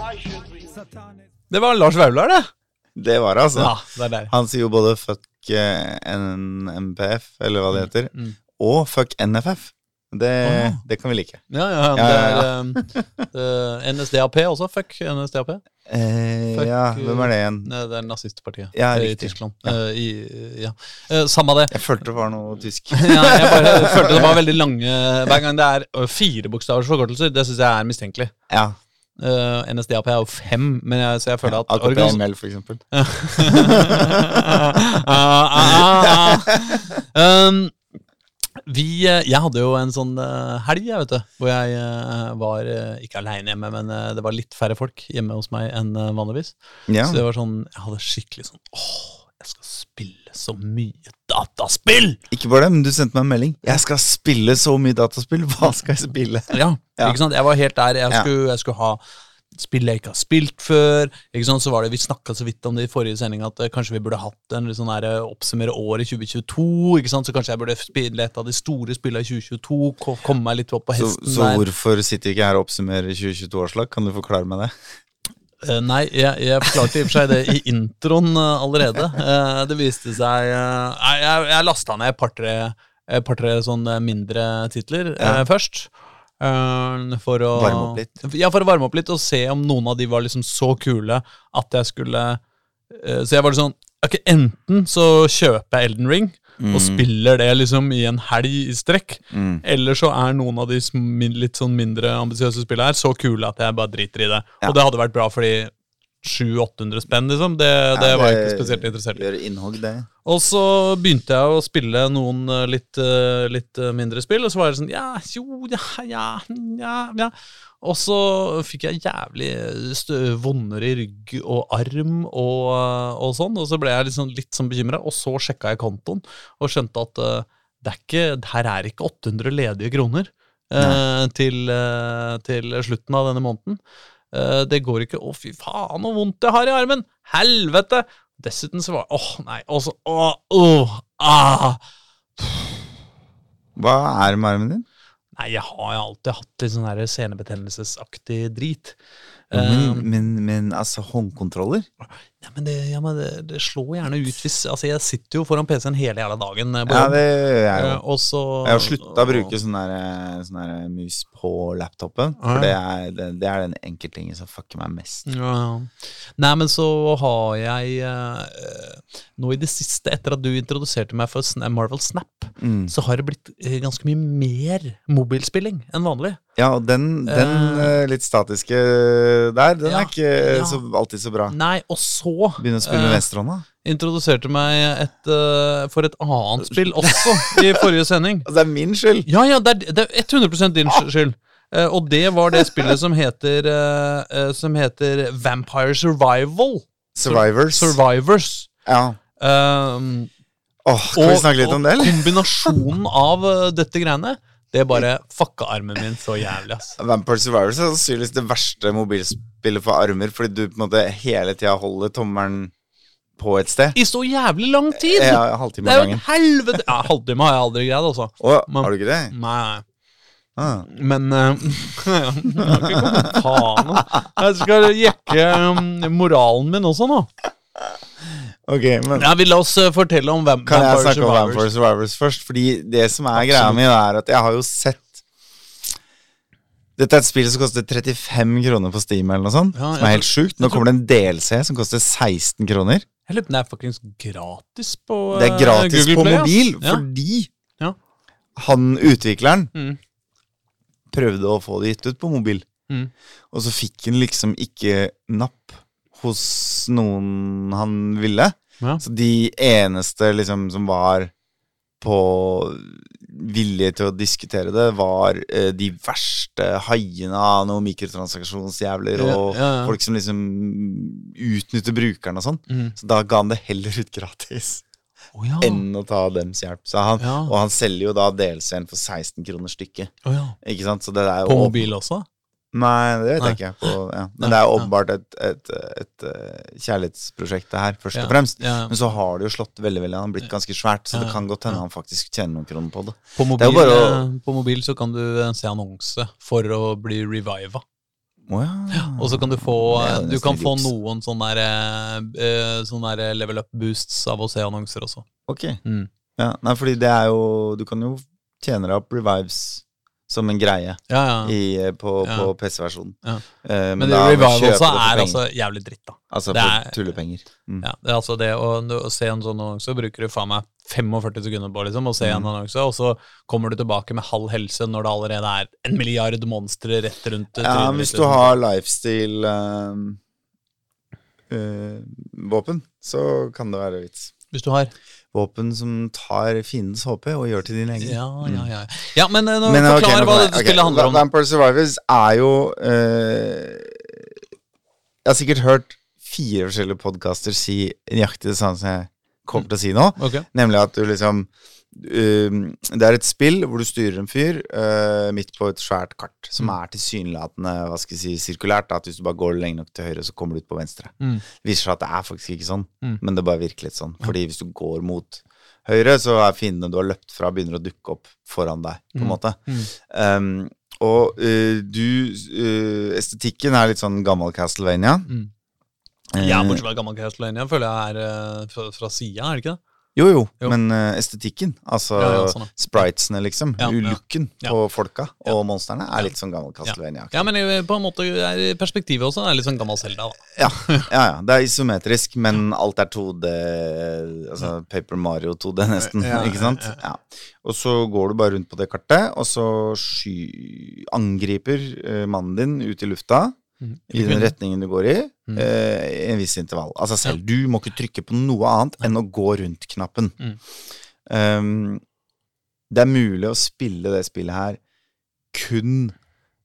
Why should we? Det var Lars Vaular, det. Det var det, altså. Ja, det er der. Han sier jo både fuck NPF, NMPF, eller hva det heter, Mm. og fuck NFF. Det, Åh. det kan vi like. Ja, ja, Ja, ja, ja, er um, eh, NSDAP også. Fuck NSDAP. Eh, Fuck, ja, hvem er det igjen? Det er nazistpartiet Ja, eh, i. Tyskland. Eh, i, ja. Eh, samme det. Jeg følte det var noe tysk. (laughs) ja, jeg bare (laughs) følte det var veldig lange Hver gang det er fire bokstavers forkortelser, det syns jeg er mistenkelig. Ja. Uh, NSDAP er jo fem, men jeg, så jeg føler at AKP organis- ML, for eksempel. (laughs) Ah, ah, ah. um, vi, eh, jeg hadde jo en sånn eh, helg, jeg, vet du, hvor jeg eh, var eh, ikke aleine hjemme, men eh, det var litt færre folk hjemme hos meg enn eh, vanligvis. Ja. Så det var sånn, jeg hadde skikkelig sånn Åh, jeg skal spille så mye dataspill! Ikke bare det, men du sendte meg en melding. Jeg skal spille så mye dataspill. Hva skal jeg spille? Ja, ikke sant? Jeg var helt der. Jeg skulle, jeg skulle ha spill jeg ikke har spilt før. Ikke sant? Så var det, Vi snakka så vidt om det i forrige sending, at eh, kanskje vi burde hatt en litt sånn her, eh, oppsummere året 2022. ikke sant? Så kanskje jeg burde spille et av de store spillene i 2022. Komme meg litt opp på Så, hesten så der. hvorfor sitter vi ikke her og oppsummerer 2022-årslag? Kan du forklare meg det? Eh, nei, jeg, jeg forklarte i og for seg det i introen eh, allerede. Eh, det viste seg Jeg, jeg lasta ned et par-tre par-tre sånne mindre titler Ja. først. for å Varme opp litt. Ja, for å varme opp litt og se om noen av de var liksom så kule at jeg skulle Så jeg var litt sånn Ok, enten så kjøper jeg Elden Ring og spiller det liksom i en helg i strekk, Mm. eller så er noen av de litt sånn mindre ambisiøse spillene her så kule at jeg bare driter i det. Ja. Og det hadde vært bra fordi 700-800 spenn, liksom, det, det Ja, var jeg ikke spesielt interessert i. Innhogg, det. Og så begynte jeg å spille noen eh, litt, eh, litt eh, mindre spill, og så var det sånn Ja, jo, ja, ja, ja, ja. Og så fikk jeg jævlig stø vondere i rygg og arm og, og sånn, og så ble jeg litt sånn, litt sånn bekymra, og så sjekka jeg kontoen og skjønte at det er ikke, her er ikke 800 ledige kroner eh, til, til slutten av denne måneden. Eh, det går ikke Å, fy faen, så vondt jeg har i armen! Helvete! Dessuten så var Åh, nei. Også, åh, åh, ah. Hva er med armen din? Nei, jeg har jo alltid hatt litt sånn her senebetennelsesaktig drit. Men, Um, men, men altså, håndkontroller? Ja, men, det, ja, men det, det slår gjerne ut hvis Altså, jeg sitter jo foran PC-en hele jævla dagen. eh, på Ja, det gjør jeg jo. eh, og så Jeg har slutta å bruke sånn der, eh, sånn mus på laptopen. For det er, det, det er den enkelttingen som fucker meg mest. Ja. Nei, men så har jeg eh, Nå i det siste, etter at du introduserte meg for Marvel Snap, Mm. så har det blitt ganske mye mer mobilspilling enn vanlig. Ja, og den, den Eh. litt statiske der, den Ja, er ikke ja. så, alltid så bra. Nei, og så Begynne å spille med eh, venstrehånda. introduserte meg et, eh, for et annet spill også i (laughs) forrige sending. Altså, det er min skyld! Ja, ja, det er, det er 100 din skyld. Eh, og det var det spillet som heter Som heter Vampire Survival. Survivors. Survivors. ja. Um, Åh, kan vi snakke litt om det, og eller? kombinasjonen av dette greiene, det bare fucka armen min så jævlig, ass. Vampire Survivors er sannsynligvis det verste mobilspillet for armer, fordi du på en måte hele tida holder tommelen på et sted. I så jævlig lang tid! Ja, halvtime det er jo en gangen. helvete Ja, halvtime har jeg aldri greid, altså. Å, Men- har du ikke det? Nei. Ah. Men uh, (laughs) Jeg har ikke kommet faen. ass. Jeg skal jekke um, moralen min også nå. Ok, men Ja, vi La oss eh, fortelle om Vamp Kan jeg snakke om Vampire Survivors først? Fordi det som er greia mi, er at jeg har jo sett Dette er et spill som koster 35 kroner på Steam, eller noe sånt. Ja, som er helt sjukt. Nå kommer det en DLC som koster 16 kroner. Jeg lurer på om det er fuckings gratis på Google Play. Det er eh, gratis Google på Play, mobil, Ja. fordi Ja. han utvikleren Mm. prøvde å få det gitt ut på mobil. Mm. Og så fikk han liksom ikke napp hos noen han ville. Ja. Så de eneste liksom som var på villige til å diskutere det, var eh, de verste haiene av noen mikrotransaksjonsjævler Ja, og ja, ja. folk som liksom utnytter brukeren og sånn. Mm. Så da ga han det heller ut gratis Oh, enn å ta dems hjelp. Så han. Og han selger jo da DLC-en for 16 kroner stykket. Oh, ja. Ikke sant? Så det er jo På mobil også? Nei, det vet Nei. jeg ikke. På, ja. Nei, Men det er ja. åpenbart et, et, et, eh, kjærlighetsprosjekt, det her, først Ja, og fremst. ja. Men så har det jo slått veldig, veldig Han har blitt ganske svært, så det kan godt hende han faktisk tjener noen kroner på det. På mobil, det å- eh, på mobil så kan du eh, se annonse for å bli reviva. Oh. Og så kan du få jo Du kan få noen sånne, der, sånne der level up boosts av å se annonser også. Ok. Mm. Ja, nei, fordi det er jo Du kan jo tjene deg opp revives som en greie Ja, ja. i, eh, på, Ja. på PC-versjonen. Ja. Eh, Men, du revival også for er altså jævlig dritt, da. Altså det for er- tullepenger. Mm. Ja, det er altså det å, å se en sånn annonse bruker du faen meg 45 sekunder på liksom, å se en Mm. annonse, og så kommer du tilbake med halv helse når det allerede er en milliard monstre rett rundt Ja, trynet hvis du liksom. har lifestyle-våpen, eh, våpen, så kan det være vits. Hvis du har Våpen som tar fiendens HP og gjør til din egen. Ja, ja, ja. Ja, men, eh, nå, Men, ok, okay, nå hva det skulle jeg. handle om. Vampire Survivors er jo eh, Jeg har sikkert hørt fire forskjellige podkaster si nøyaktig det samme som jeg kommer til å si nå. okay. Nemlig at du liksom Det er et spill hvor du styrer en fyr uh, midt på et svært kart, som Mm. er tilsynelatende hva skal jeg si, sirkulært. da, At hvis du bare går lenge nok til høyre, så kommer du ut på venstre. Mm. Det viser seg at det er faktisk ikke sånn, Mm. men det bare virker litt sånn. Fordi hvis du går mot høyre, så er fiendene du har løpt fra, begynner å dukke opp foran deg, på en Mm. måte. Mm. Um, og uh, du uh, Estetikken er litt sånn gammel Castlevania. Mm. Eh, Ja, bortsett fra gammel Castlevania, føler jeg er fra, fra sida, er det ikke det? Jo, jo, Jo. men uh, estetikken, altså Ja, ja, sånn, spritesene, liksom, Ja, looken på folka og monstrene, er litt sånn gammel Castlevania. Ja, men på en måte er perspektivet også er litt sånn gammel Zelda. Ja, (laughs) ja, ja. Det er isometrisk, men alt er 2D, altså Paper Mario 2D nesten, ikke sant? ja, Ja. Og så går du bare rundt på det kartet, og så sky angriper uh, mannen din ut i lufta, Mhm. i den retningen du går i, mm. eh, i en viss intervall. Altså selv, du må ikke trykke på noe annet enn å gå rundt knappen. Mm. Um, det er mulig å spille det spillet her kun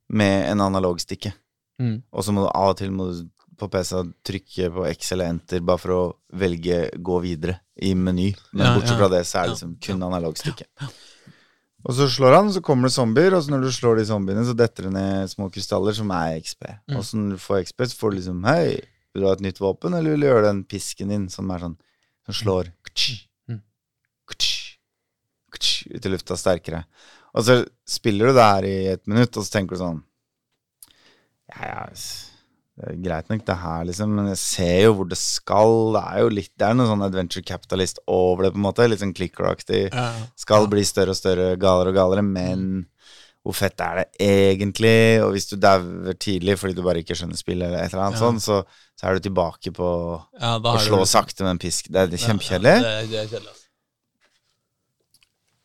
med en analogstikke. Mm. Og så må du av og til må du på PC trykke på X eller Enter bare for å velge gå videre i meny. Men Ja, bortsett ja. fra det så er det Ja, liksom kun analogstikke. Og så slår han, så kommer det zombier, og så når du slår de zombiene, så detter det ned små krystaller som er XP. Mm. Og så når du får XP, så får du liksom Hei, vil du ha et nytt våpen, eller vil du gjøre den pisken din som er sånn Som slår ktsch, Mm. ktsch, ut i lufta sterkere? Og så spiller du det her i et minutt, og så tenker du sånn Ja, ja, greit nok, det her, liksom, men jeg ser jo hvor det skal. Det er jo litt Det er noe sånn adventure capitalist over det, på en måte. Litt sånn clicker-aktig. Ja. Skal bli større og større, galere og galere, men hvor fett er det egentlig? Og hvis du dauer tidlig fordi du bare ikke skjønner spillet, eller et eller annet Ja. sånt, så, så er du tilbake på Ja, å slå du- sakte med en pisk. Det er Ja, kjempekjedelig. Ja, altså.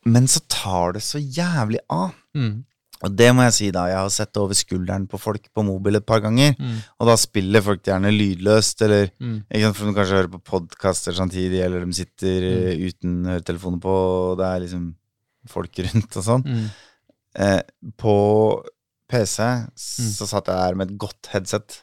Men så tar det så jævlig av. Mm. Og det må jeg si, da. Jeg har sett det over skulderen på folk på mobil et par ganger. Mm. Og da spiller folk gjerne lydløst, eller Mm. sant, For de kanskje hører på podkaster samtidig, eller de sitter mm. uten høretelefoner på, og det er liksom folk rundt og sånn. Mm. Eh, på PC så satt jeg der med et godt headset,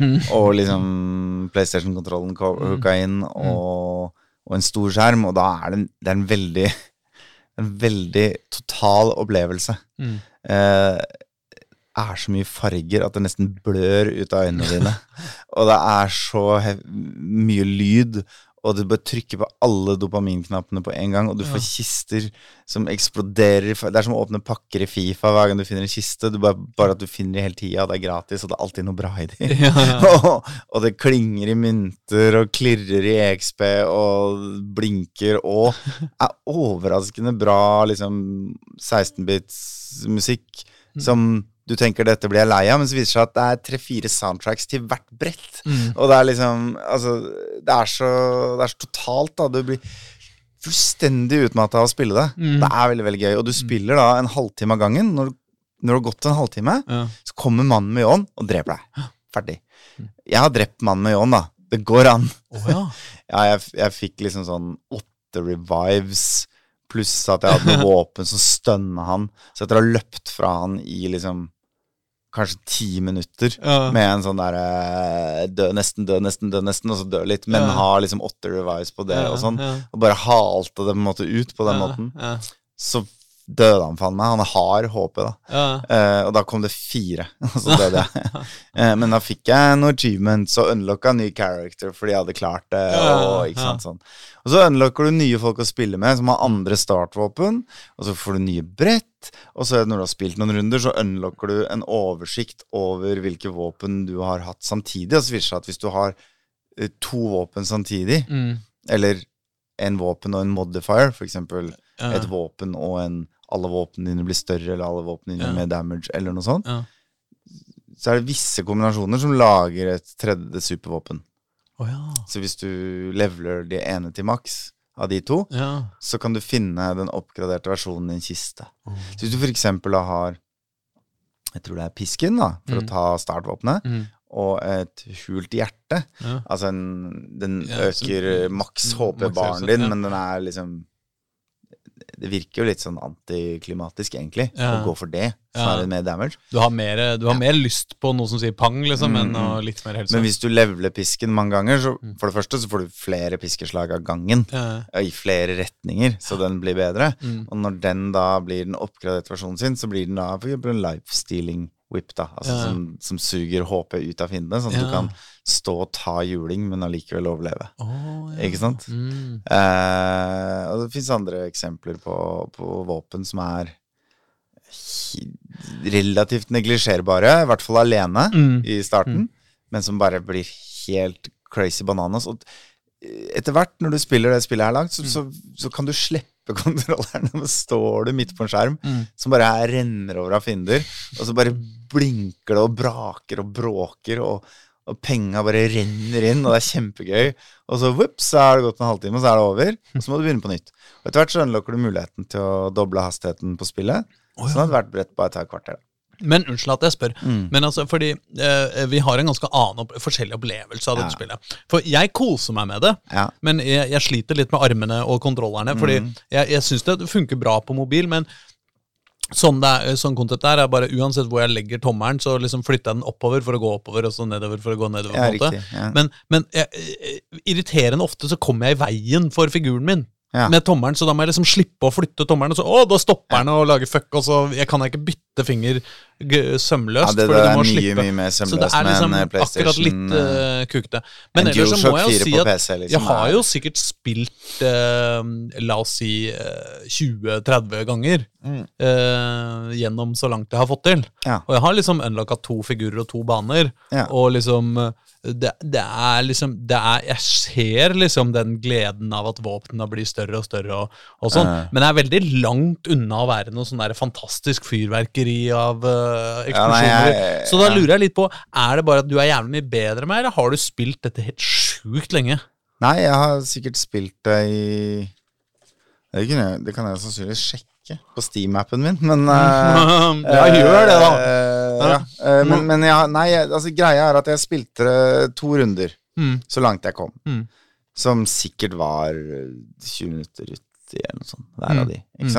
Mm. og liksom PlayStation-kontrollen ko- hooka inn, og, og en stor skjerm, og da er det det er en veldig (laughs) en veldig total opplevelse. Mm. Eh, er så mye farger at det nesten blør ut av øynene dine. (laughs) og det er så mye lyd, og du bør trykke på alle dopaminknappene på en gang, og du får kister som eksploderer. Det er som å åpne pakker i Fifa hver gang du finner en kiste. Du bare, bare at du finner de hele tida, og det er gratis, og det er alltid noe bra i de. (laughs) Ja, ja. (laughs) og, og det klinger i mynter og klirrer i EXP og blinker og er overraskende bra liksom 16-bits musikk som du tenker dette blir jeg lei av, men så viser det seg at det er tre-fire soundtracks til hvert brett. Mm. Og det er liksom Altså, det er så, det er så totalt, da. Du blir fullstendig utmatta av å spille det. Mm. Det er veldig, veldig gøy. Og du spiller da en halvtime av gangen. Når, når det har gått en halvtime, Ja. så kommer mannen med ljåen og dreper deg. Ferdig. Jeg har drept mannen med ljåen, da. Det går an. Oh, ja. (laughs) Ja, jeg, jeg fikk liksom sånn åtte revives, pluss at jeg hadde noe (laughs) våpen som stønna han. Så etter å ha løpt fra han i liksom kanskje ti minutter Ja. med en sånn derre dø, nesten dø, nesten dø, nesten, og så dø litt, men Ja. ha liksom åtte revives på det og sånn, og bare halte det på en måte ut på den måten, så døde han faen meg. Han har håpet, da. Ja. Eh, og da kom det fire, (laughs) og så døde jeg. (laughs) Eh, men da fikk jeg noen achievements og unlocka ny character fordi jeg hadde klart det. Og, ikke sant, sånn. og så unlocker du nye folk å spille med, som har andre startvåpen. Og så får du nye brett. Og så når du har spilt noen runder, så unlocker du en oversikt over hvilke våpen du har hatt samtidig. Og så viser det seg at hvis du har eh, to våpen samtidig, Mm. eller en våpen og en modifier, eksempel Ja. et våpen og en alle våpnene dine blir større, eller alle våpnene dine Ja. med damage, eller noe sånt, Ja. så er det visse kombinasjoner som lager et tredje supervåpen. Oh, ja. Så hvis du leveler de ene til maks av de to, Ja. så kan du finne den oppgraderte versjonen i en kiste. Så hvis du eksempel har jeg tror det er pisken, da, for Mm. å ta startvåpenet, Mm. Og et hult hjerte. Ja. Altså en, den Ja, så- øker maks Mm, HP-baren maks din, ja. men den er liksom Det virker jo litt sånn antiklimatisk, egentlig, Ja. å gå for det, Ja. enn mer damage. Du har, mer, du har mer lyst på noe som sier pang, liksom, Mm, enn litt mer helse. Men hvis du leveler pisken mange ganger, så Mm. for det første så får du flere piskeslag av gangen. ja. I flere retninger, så den blir bedre. Mm. Og når den da blir den oppgraderte versjonen sin, så blir den da for eksempel en life-stealing whip, da. Altså Ja. som, som suger HP ut av fiendene, sånn at Ja. du kan stå og ta juling, men allikevel overleve. Oh, ja. Ikke sant? Mm. Eh, og det fins andre eksempler på, på våpen som er relativt neglisjerbare, i hvert fall alene Mm. i starten, men som bare blir helt crazy bananas. Og etter hvert, når du spiller det spillet her langt, så, så, så kan du slippe så står du midt på en skjerm Mm. som bare renner over av fiender, og så bare blinker det og braker og bråker, og, og penga bare renner inn, og det er kjempegøy. Og så whoops, så er det gått en halvtime, og så er det over, og så må du begynne på nytt. Og etter hvert så unlocker du muligheten til å doble hastigheten på spillet, Oh, ja. sånn at hvert brett bare tar et kvarter. Men unnskyld at jeg spør, Mm. men altså, fordi eh, vi har en ganske annen opp forskjellig opplevelse av dette spillet. For jeg koser meg med det, Ja. men jeg, jeg sliter litt med armene og kontrollerne. Fordi Mm. jeg, jeg syns det funker bra på mobil, men sånn, det er, sånn konsept er, er bare uansett hvor jeg legger tommelen, så liksom flytter jeg den oppover for å gå oppover, og så nedover for å gå nedover. Ja, riktig, ja. Men, men jeg, eh, irriterende ofte så kommer jeg i veien for figuren min. Ja. Med tommelen, så da må jeg liksom slippe å flytte tommelen. Og så, å, da stopper den og lager fuck, og så jeg kan ikke bytte finger g- sømløst. Ja, det du er mye, mye mer Så det er liksom med en akkurat litt uh, kukte. Men ellers så må jeg jo si at PC, liksom, jeg har jo sikkert spilt uh, La oss si uh, 20-30 ganger Mm. gjennom så langt jeg har fått til. Ja. Og jeg har liksom unlocka to figurer og to baner. Ja. Og liksom det, det er liksom det er, Jeg ser liksom den gleden av at våpnene blir større og større, og, og sånn. Men jeg er veldig langt unna å være noe sånn der fantastisk fyrverkeri av uh, Ja, nei, eksplosjoner. jeg- Så da lurer jeg litt på Er det bare at du er jævlig mye bedre med, eller har du spilt dette helt sjukt lenge? Nei, jeg har sikkert spilt det i Det kan jeg, det kan jeg sannsynligvis sjekke på Steam-appen min, men uh, (laughs) ja, gjør det, da. Uh, ja. uh, men men ja, nei, altså, greia er at jeg spilte det to runder, Mm. så langt jeg kom. Mm. Som sikkert var eh, 20 minutter uti, eller noe sånt. Hver av Mm. de, ikke Mm.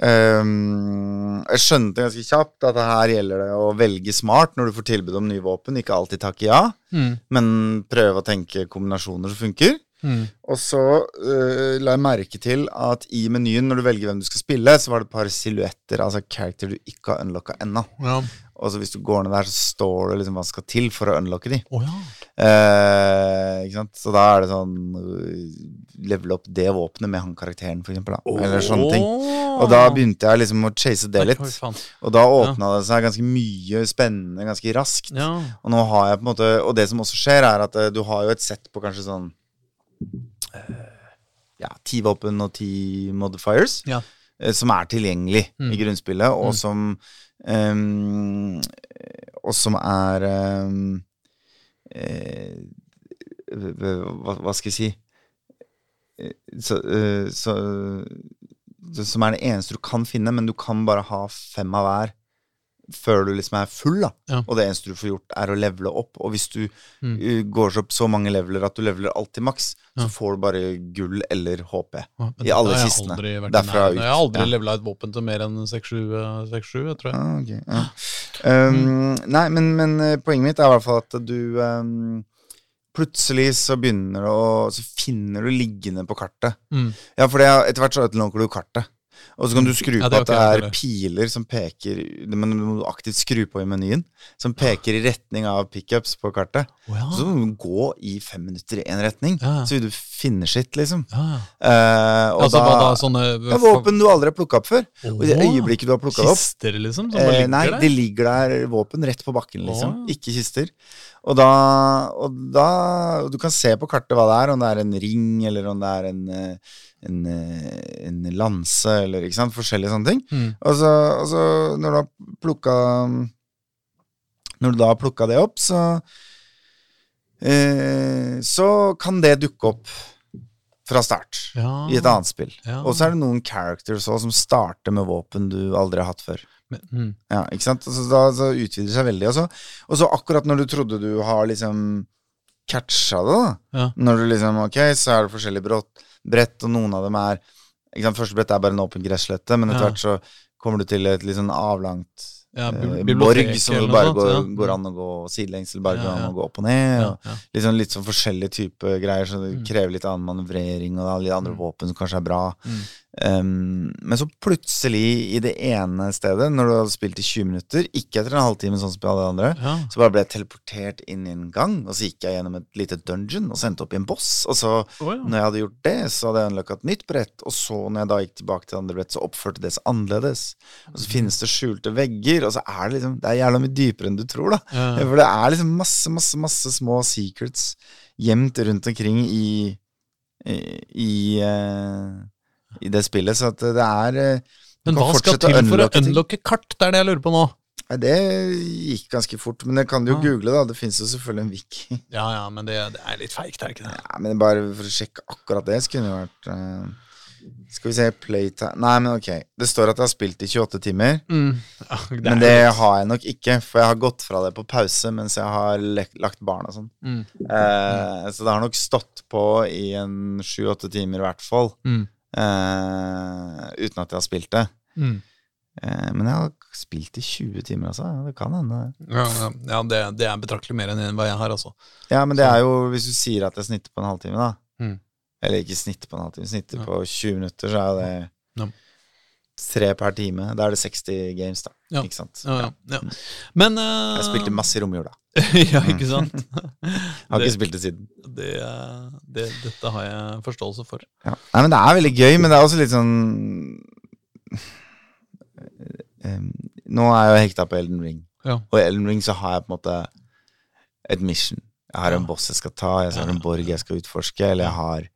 Um, jeg skjønte ganske kjapt at her gjelder det å velge smart når du får tilbud om nye våpen. Ikke alltid takke ja, Mm. men prøve å tenke kombinasjoner som funker. Mm. Og så uh, la jeg merke til at i menyen, når du velger hvem du skal spille, så var det et par silhuetter, altså character du ikke har unlocka ennå. Ja. Og så hvis du går ned der, så står det liksom hva skal til for å unlocke de. Oh, ja. Eh, ikke sant? Så da er det sånn øh, Level opp det våpenet med han karakteren, for eksempel. Da. Eller sånne ting. Og da begynte jeg liksom å chase det litt. Og da åpna det seg ganske mye spennende ganske raskt. Ja. Og nå har jeg på en måte Og det som også skjer, er at eh, du har jo et sett på kanskje sånn eh, Ja, ti våpen og ti modifiers. Ja. Eh, Som er tilgjengelig Mm. i grunnspillet, og Mm. som um, Og som er um, eh, hva, hva skal jeg si så, så, så, Som er det eneste du kan finne, men du kan bare ha fem av hver før du liksom er full, da. Ja. Og det eneste du får gjort, er å levele opp. Og hvis du Mm. uh, går opp så mange leveler at du leveler alt til maks, Ja. så får du bare gull eller HP. Ja, I alle har kistene. Derfra ut. Jeg har aldri Ja. levela et våpen til mer enn 6-7, jeg tror jeg. Ah, okay. um, Nei, men, men eh, poenget mitt er i hvert fall at du um, Plutselig så begynner du å Så finner du liggende på kartet. Mm. Ja, for er- etter hvert så utelukker du kartet. Og så kan du skru Ja, på det er at det er det. piler som peker Men du må aktivt skru på i menyen. Som peker i retning av pickups på kartet. Oh, ja. Så må du gå i fem minutter i én retning. Ja. Så vil du finne shit, liksom. ja. Eh, og Altså, da, da? Sånne ja, Våpen du aldri har plukka opp før. Og i øyeblikket du har plukka opp Kister, liksom? Eh, nei, der? det ligger der våpen rett på bakken, liksom. Oh. Ikke kister. Og da, og da Du kan se på kartet hva det er, om det er en ring, eller om det er en, eh, en, eh, en lanse, eller ikke sant, forskjellige sånne ting. Mm. Og så, og så når du har plukka Når du da har plukka det opp, så eh, Så kan det dukke opp fra start Ja. i et annet spill. Ja. Og så er det noen characters også som starter med våpen du aldri har hatt før. Men, mm. Ja, ikke sant? Så da så utvider det seg veldig. Og så, og så akkurat når du trodde du har liksom catcha det, da. Ja. Når du liksom Ok, så er det forskjellige brott, brett, og noen av dem er ikke sant, Første brett er bare en åpen gresslette, men etter hvert så kommer du til et litt sånn avlangt Ja, eh, borg som det bare går, ja. går an å gå sidelengs, eller bare Ja, går an å gå opp og ned. Litt sånn, litt sånn forskjellige typer greier, så det Mm. krever litt annen manøvrering, og er litt andre Mm. våpen som kanskje er bra. Mm. Um, men så plutselig, i det ene stedet, når du hadde spilt i 20 minutter, ikke etter en halvtime sånn som alle andre, Ja. så bare ble jeg teleportert inn i en gang, og så gikk jeg gjennom et lite dungeon og sendte opp i en boss. Og så, oh, ja. når jeg hadde gjort det, så hadde jeg unlocka et nytt brett, og så, når jeg da gikk tilbake til det andre brett, så oppførte det seg annerledes. Og så finnes det skjulte vegger, og så er det liksom Det er jævla mye dypere enn du tror, da. Ja. (laughs) For det er liksom masse, masse, masse små secrets gjemt rundt omkring i i, i, eh, i det spillet, så at det er eh, Men hva skal til for å unlocke kart? Det er det jeg lurer på nå. Nei, det gikk ganske fort, men det kan du jo google, da. Det fins jo selvfølgelig en wiki. (laughs) Ja, ja, men det, det er litt feigt, er det ikke det? Ja, men bare for å sjekke akkurat det, så kunne det vært eh, Skal vi se Playtime Nei, men ok. Det står at jeg har spilt i 28 timer. Mm. Ja, det Men det jo- har jeg nok ikke, for jeg har gått fra det på pause mens jeg har lek- lagt barn og sånn. Mm. Eh, så det har nok stått på i en sju-åtte timer i hvert fall. Mm. Eh, uten at jeg har spilt det. Mm. Uh, men jeg har spilt i 20 timer, altså. Det kan hende. Ja, ja, ja det, det er betraktelig mer enn hva jeg har, altså. Ja, men det er jo Hvis du sier at jeg snitter på en halvtime, da. Mm. Eller ikke snitter på en halvtime, snitter Ja. på 20 minutter, så er jo det Ja. tre per time. Da er det 60 games, da. Ja. Ikke sant? Ja, ja, ja. Men uh... Jeg spilte masse i romjula. (laughs) ja, ikke sant? (laughs) Har Det- ikke spilt det siden. Det, det, dette har jeg forståelse for. Ja. Nei, men det er veldig gøy, men det er også litt sånn Nå er jeg jo hekta på Elden Ring. Ja. Og i Elden Ring så har jeg på en måte et mission. Jeg har en boss jeg skal ta, jeg har en borg jeg skal utforske, eller jeg har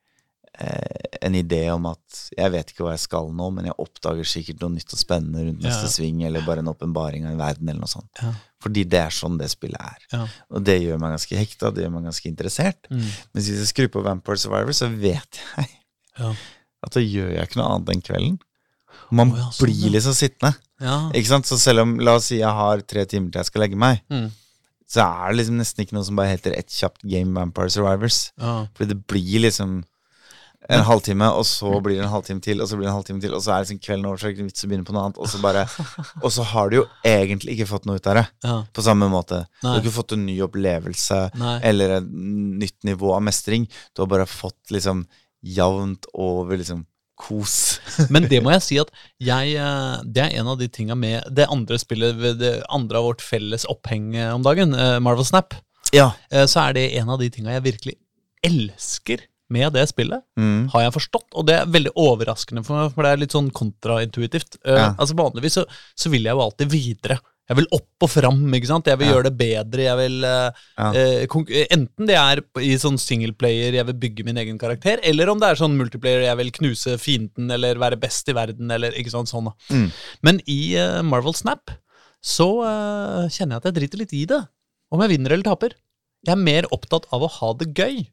eh, en idé om at jeg vet ikke hva jeg skal nå, men jeg oppdager sikkert noe nytt og spennende rundt neste sving, eller bare en åpenbaring av en verden, eller noe sånt. Fordi det er sånn det spillet er. Ja. Og det gjør meg ganske hekta, det gjør meg ganske interessert. Mm. Mens hvis jeg skrur på Vampire Survivor, så vet jeg Ja. at da gjør jeg ikke noe annet den kvelden. Man oh, ja, sånn, blir liksom sittende. Ja. Ikke sant? Så selv om, la oss si jeg har tre timer til jeg skal legge meg, Mm. så er det liksom nesten ikke noe som bare heter ett kjapt game Vampire Survivors. Fordi det blir liksom en halvtime, og så blir det en halvtime til, og så blir det en halvtime til, og så er liksom kvelden over, så er det ikke vits å begynne på noe annet, og så bare (laughs) Og så har du jo egentlig ikke fått noe ut av det, ja. på samme måte. Du har ikke fått en ny opplevelse Nei. eller et nytt nivå av mestring. Du har bare fått liksom jevnt over liksom kos. (laughs) Men det må jeg si at jeg eh, Det er en av de tinga med det andre spillet det andre av vårt felles oppheng eh, om dagen, eh, Marvel Snap. Ja. Så er det en av de tinga jeg virkelig elsker med det spillet. Mm. Har jeg forstått, og det er veldig overraskende for meg, for det er litt sånn kontraintuitivt. Eh, Ja. Altså Vanligvis så, så vil jeg jo alltid videre. Jeg vil opp og fram, ikke sant? Jeg vil Ja. gjøre det bedre. Jeg vil Uh, Ja. eh, Enten det er i sånn singleplayer, jeg vil bygge min egen karakter, eller om det er sånn multiplayer, jeg vil knuse fienden eller være best i verden, eller ikke sant, sånn. Mm. Men i uh, Marvel Snap så kjenner jeg at jeg driter litt i det. Om jeg vinner eller taper. Jeg er mer opptatt av å ha det gøy.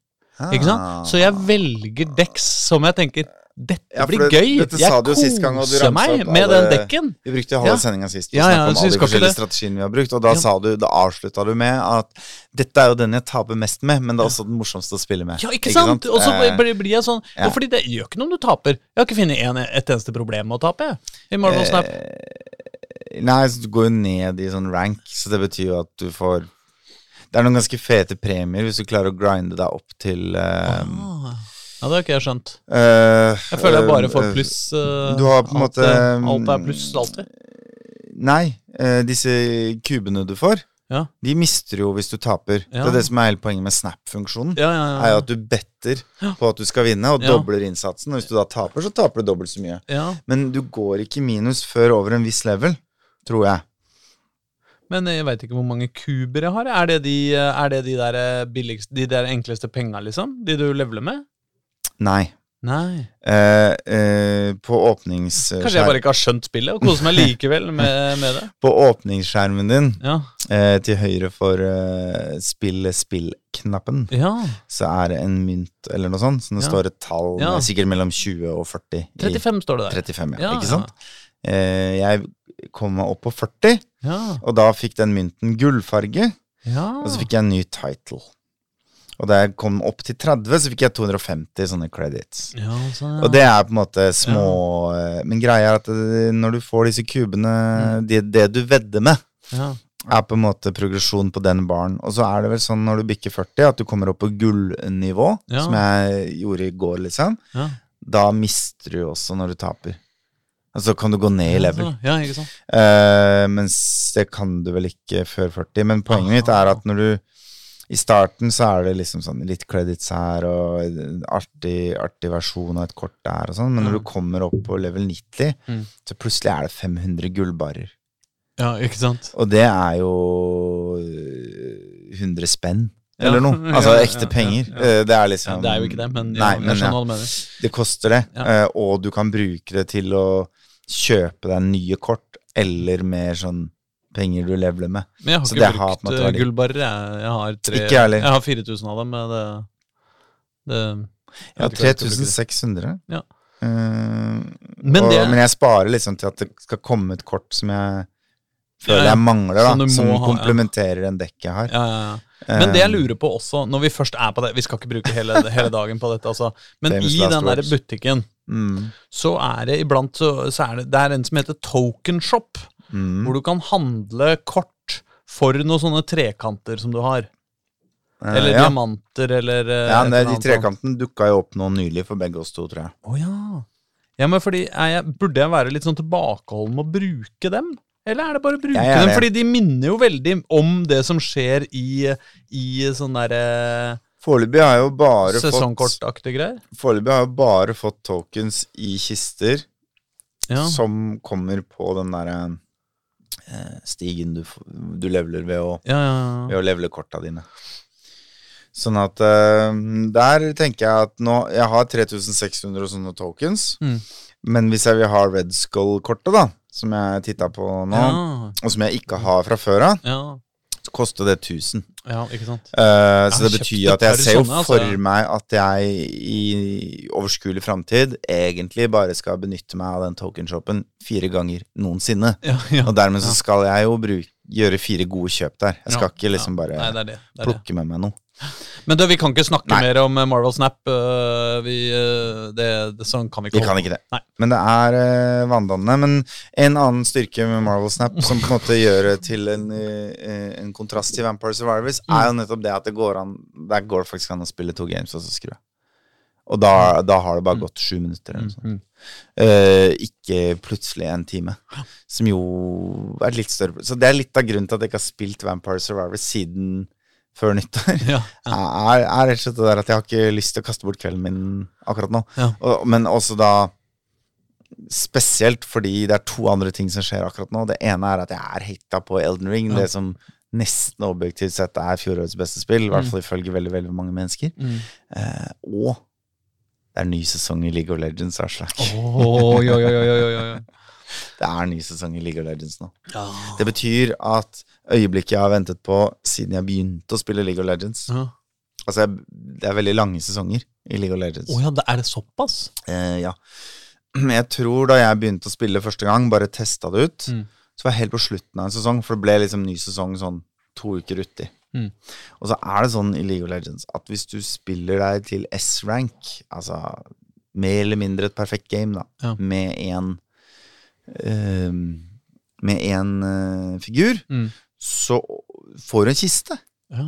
Ikke sant? Så jeg velger dekk som jeg tenker dette Ah. Ja, blir det- gøy. dette jeg sa du sist gang, og du koser meg med alle- den dekken. Vi brukte halve Ja. sendinga sist på å Ja, ja, snakke om alle de forskjellige strategiene vi har brukt, og da Ja. du, da avslutta du med at dette er jo den jeg taper mest med, men det er også den morsomste å spille med. Ja, ikke sant? Og så Eh, blir, blir jeg sånn ja. Fordi det gjør ikke noe om du taper. Jeg har ikke funnet en, et eneste problem med å tape. I Marvel Snap. Eh, Nei, så du går jo ned i sånn rank, så det betyr jo at du får Det er noen ganske fete premier hvis du klarer å grinde deg opp til um, Ah. Ja, det har ikke jeg skjønt. Uh, Jeg føler jeg bare får eh, pluss. Uh, Du har på en måte Alt er pluss alltid. Nei, disse kubene du får, Ja. de mister du jo hvis du taper. Ja. Det er det som er hele poenget med snap-funksjonen. Ja, ja, er ja. jo at du better på at du skal vinne, og dobler innsatsen. Og hvis du da taper, så taper du dobbelt så mye. ja. Men du går ikke minus før over en viss level, tror jeg. Men jeg veit ikke hvor mange kuber jeg har. Er det de, er det de der eh, billigste De der enkleste penga, liksom? De du leveler med? Nei. Nei. Eh, eh, på, åpningsskjermen... Kanskje jeg bare ikke har skjønt spillet og koser meg likevel med, med det. på åpningsskjermen din, Ja. eh, til høyre for uh, spill spill-knappen, ja. så er det en mynt eller noe sånt. Så det Ja. står et tall Ja. sikkert mellom 20 og 40. i- 35 står det der. 35, ja. Ja, ikke sant? Eh, jeg kom meg opp på 40, Ja. og da fikk den mynten gullfarge. ja. Og så fikk jeg en ny title. Og da jeg kom opp til 30, så fikk jeg 250 sånne credits. ja, så, ja. Og det er på en måte små ja. Men greia er at det, når du får disse kubene det, det du vedder med, ja. er på en måte progresjon på den baren. Og så er det vel sånn når du bikker 40, at du kommer opp på gullnivå, som jeg gjorde i går, liksom. ja. Da mister du også når du taper. Og så kan du gå ned i level. Ja, ikke sant. Eh, mens det kan du vel ikke før 40. Men poenget mitt er at når du I starten så er det liksom sånn litt credits her og artig, artig versjon av et kort der og sånn, men når du kommer opp på level 90, Mm. så plutselig er det 500 gullbarer. Ja, ikke sant. Og det er jo øh, 100 spenn. Ja. Eller noe. (laughs) Altså ja, ekte ja, penger. ja. Eh, Det er Ja, liksom det er jo ikke det, men, ja, Nei, men ja. Det koster det, Ja. eh, og du kan bruke det til å kjøpe deg nye kort, eller mer sånn penger du leveler med. Men jeg har Så ikke brukt har måte eh, gullbarer. Jeg, jeg har tre jeg har 4000 av dem. Men det, det jeg har bruke det. 3600. Ja. Uh, Men og, det- men jeg sparer liksom til at det skal komme et kort som jeg føler Ja, ja. jeg mangler, da. Som ha, komplementerer den dekket jeg har. Ja, ja, ja. Men det jeg Eh, lurer på også, når vi først er på det Vi skal ikke bruke hele, hele dagen på dette, altså. Men Famous i den der butikken mm, så er det iblant så, så er det, det er en som heter Token Shop, mm, hvor du kan handle kort for noen sånne trekanter som du har. eh, Eller ja. diamanter, eller eh, ja, nei, de trekantene dukka jo opp nå nylig for begge oss to, tror jeg. Oh, ja. Ja, men fordi jeg, Burde jeg være litt sånn tilbakeholden med å bruke dem? Eller er det bare å bruke dem? Fordi de minner jo veldig om det som skjer i, i sånn derre Foreløpig har jo bare fått sesongkortaktige greier. Foreløpig har jo bare fått tokens i kister Ja. som kommer på den derre eh, stigen du, du leveler ved å, Ja, ja, ja. ved å levele korta dine. Sånn at eh, der tenker jeg at nå Jeg har 3600 og sånne tokens. Mm. Men hvis jeg vil ha Red Skull-kortet, da, som jeg titta på nå, Ja, og som jeg ikke har fra før av, ja, så koster det 1000. ja, ikke sant. Uh, så det betyr at jeg ser jo altså. for meg at jeg i overskuelig framtid egentlig bare skal benytte meg av den token-shoppen fire ganger noensinne. (laughs) Ja, ja. Og dermed så skal jeg jo bruke, gjøre fire gode kjøp der. Jeg skal ikke liksom bare Nei, det det. det. plukke med meg noe. Men du, vi kan ikke snakke Nei. mer om eh, Marvel Snap. øh, vi, øh, det, det, sånn kan vi ikke Vi kan ikke det. Nei. Men det er uh, vanndannende. Men en annen styrke med Marvel Snap, som på en måte gjør det til en, eh, en kontrast til Vampire Survivors, Mm. er jo nettopp det at det går an Der går det faktisk an å spille to games og så skru av. Og da, da har det bare gått sju minutter eller noe sånt. Mm. Uh, ikke plutselig en time. Som jo er litt større Så det er litt av grunnen til at jeg ikke har spilt Vampire Survivors siden før nyttår. Ja, (laughs) Er, er rett og slett det der at jeg har ikke lyst til å kaste bort kvelden min akkurat nå. Ja. Og, men også da Spesielt fordi det er to andre ting som skjer akkurat nå. Det ene er at jeg er hekta på Elden Ring, Ja. det som nesten objektivt sett er fjorårets beste spill. I hvert fall ifølge veldig veldig mange mennesker. Mm. Eh, og det er ny sesong i League of Legends. Aslak. Oh. (laughs) Det er ny sesong i League of Legends nå. Ja. Det betyr at øyeblikket jeg har ventet på siden jeg begynte å spille League of Legends Ja. Altså, jeg, det er veldig lange sesonger i League of Legends. Oh, ja, det er det såpass? Eh, ja. Jeg tror da jeg begynte å spille første gang, bare testa det ut, Mm. så var jeg helt på slutten av en sesong, for det ble liksom ny sesong sånn to uker uti. Mm. Og så er det sånn i League of Legends at hvis du spiller deg til S-rank, altså mer eller mindre et perfekt game, da, Ja. med en eh, med en uh, figur, Mm. Så får du en kiste. Ja.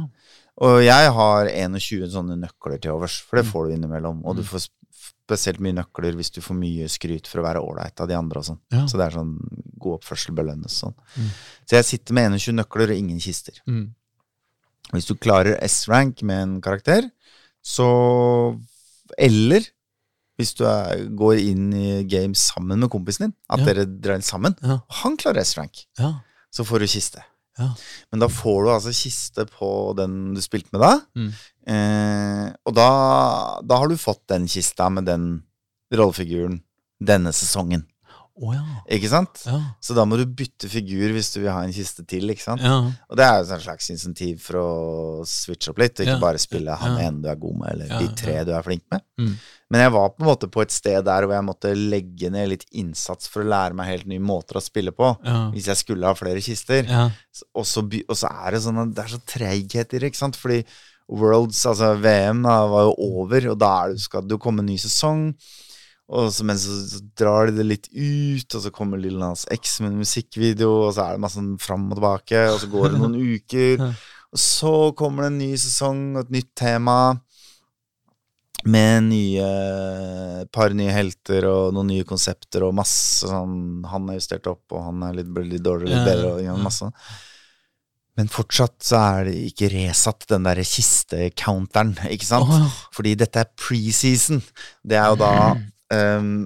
Og jeg har 21 sånne nøkler til overs, for det Mm. får du innimellom. Og du får spesielt mye nøkler hvis du får mye skryt for å være ålreit av de andre og sånn. Ja. Så det er sånn god oppførsel belønnes sånn. Mm. Så jeg sitter med 21 nøkler og ingen kister. Mm. Hvis du klarer S-rank med en karakter, så Eller hvis du er, går inn i game sammen med kompisen din, at Ja. dere drar inn sammen, Ja. og han klarer S-rank, Ja. så får du kiste. Ja. Men da får du altså kiste på den du spilte med da. Mm. Eh, og da, da har du fått den kista med den rollefiguren denne sesongen. Å ja. Ikke sant? Ja. Så da må du bytte figur hvis du vil ha en kiste til. ikke sant? Ja. Og det er jo et slags insentiv for å switche opp litt, og ikke bare spille han ene du er god med, eller de tre du er flink med. Mm. Men jeg var på en måte på et sted der hvor jeg måtte legge ned litt innsats for å lære meg helt nye måter å spille på. Hvis jeg skulle ha flere kister. Og så, og så er det sånn at det er så det, ikke sant? Fordi Worlds, altså VM, da, var jo over, og da er det, skal jo komme en ny sesong. Og så, men så, så drar de det litt ut, og så kommer Lill Nas X med en musikkvideo, og så er det masse sånn fram og tilbake, og så går det noen (laughs) uker. Og så kommer det en ny sesong og et nytt tema. Med nye par nye helter og noen nye konsepter og masse sånn Han er justert opp, og han er litt, litt dårligere, litt bedre, og ja, masse. Men fortsatt så er det ikke resatt, den derre kiste-counteren, ikke sant? Oh. Fordi dette er preseason. Det er jo da (clears throat) ehm,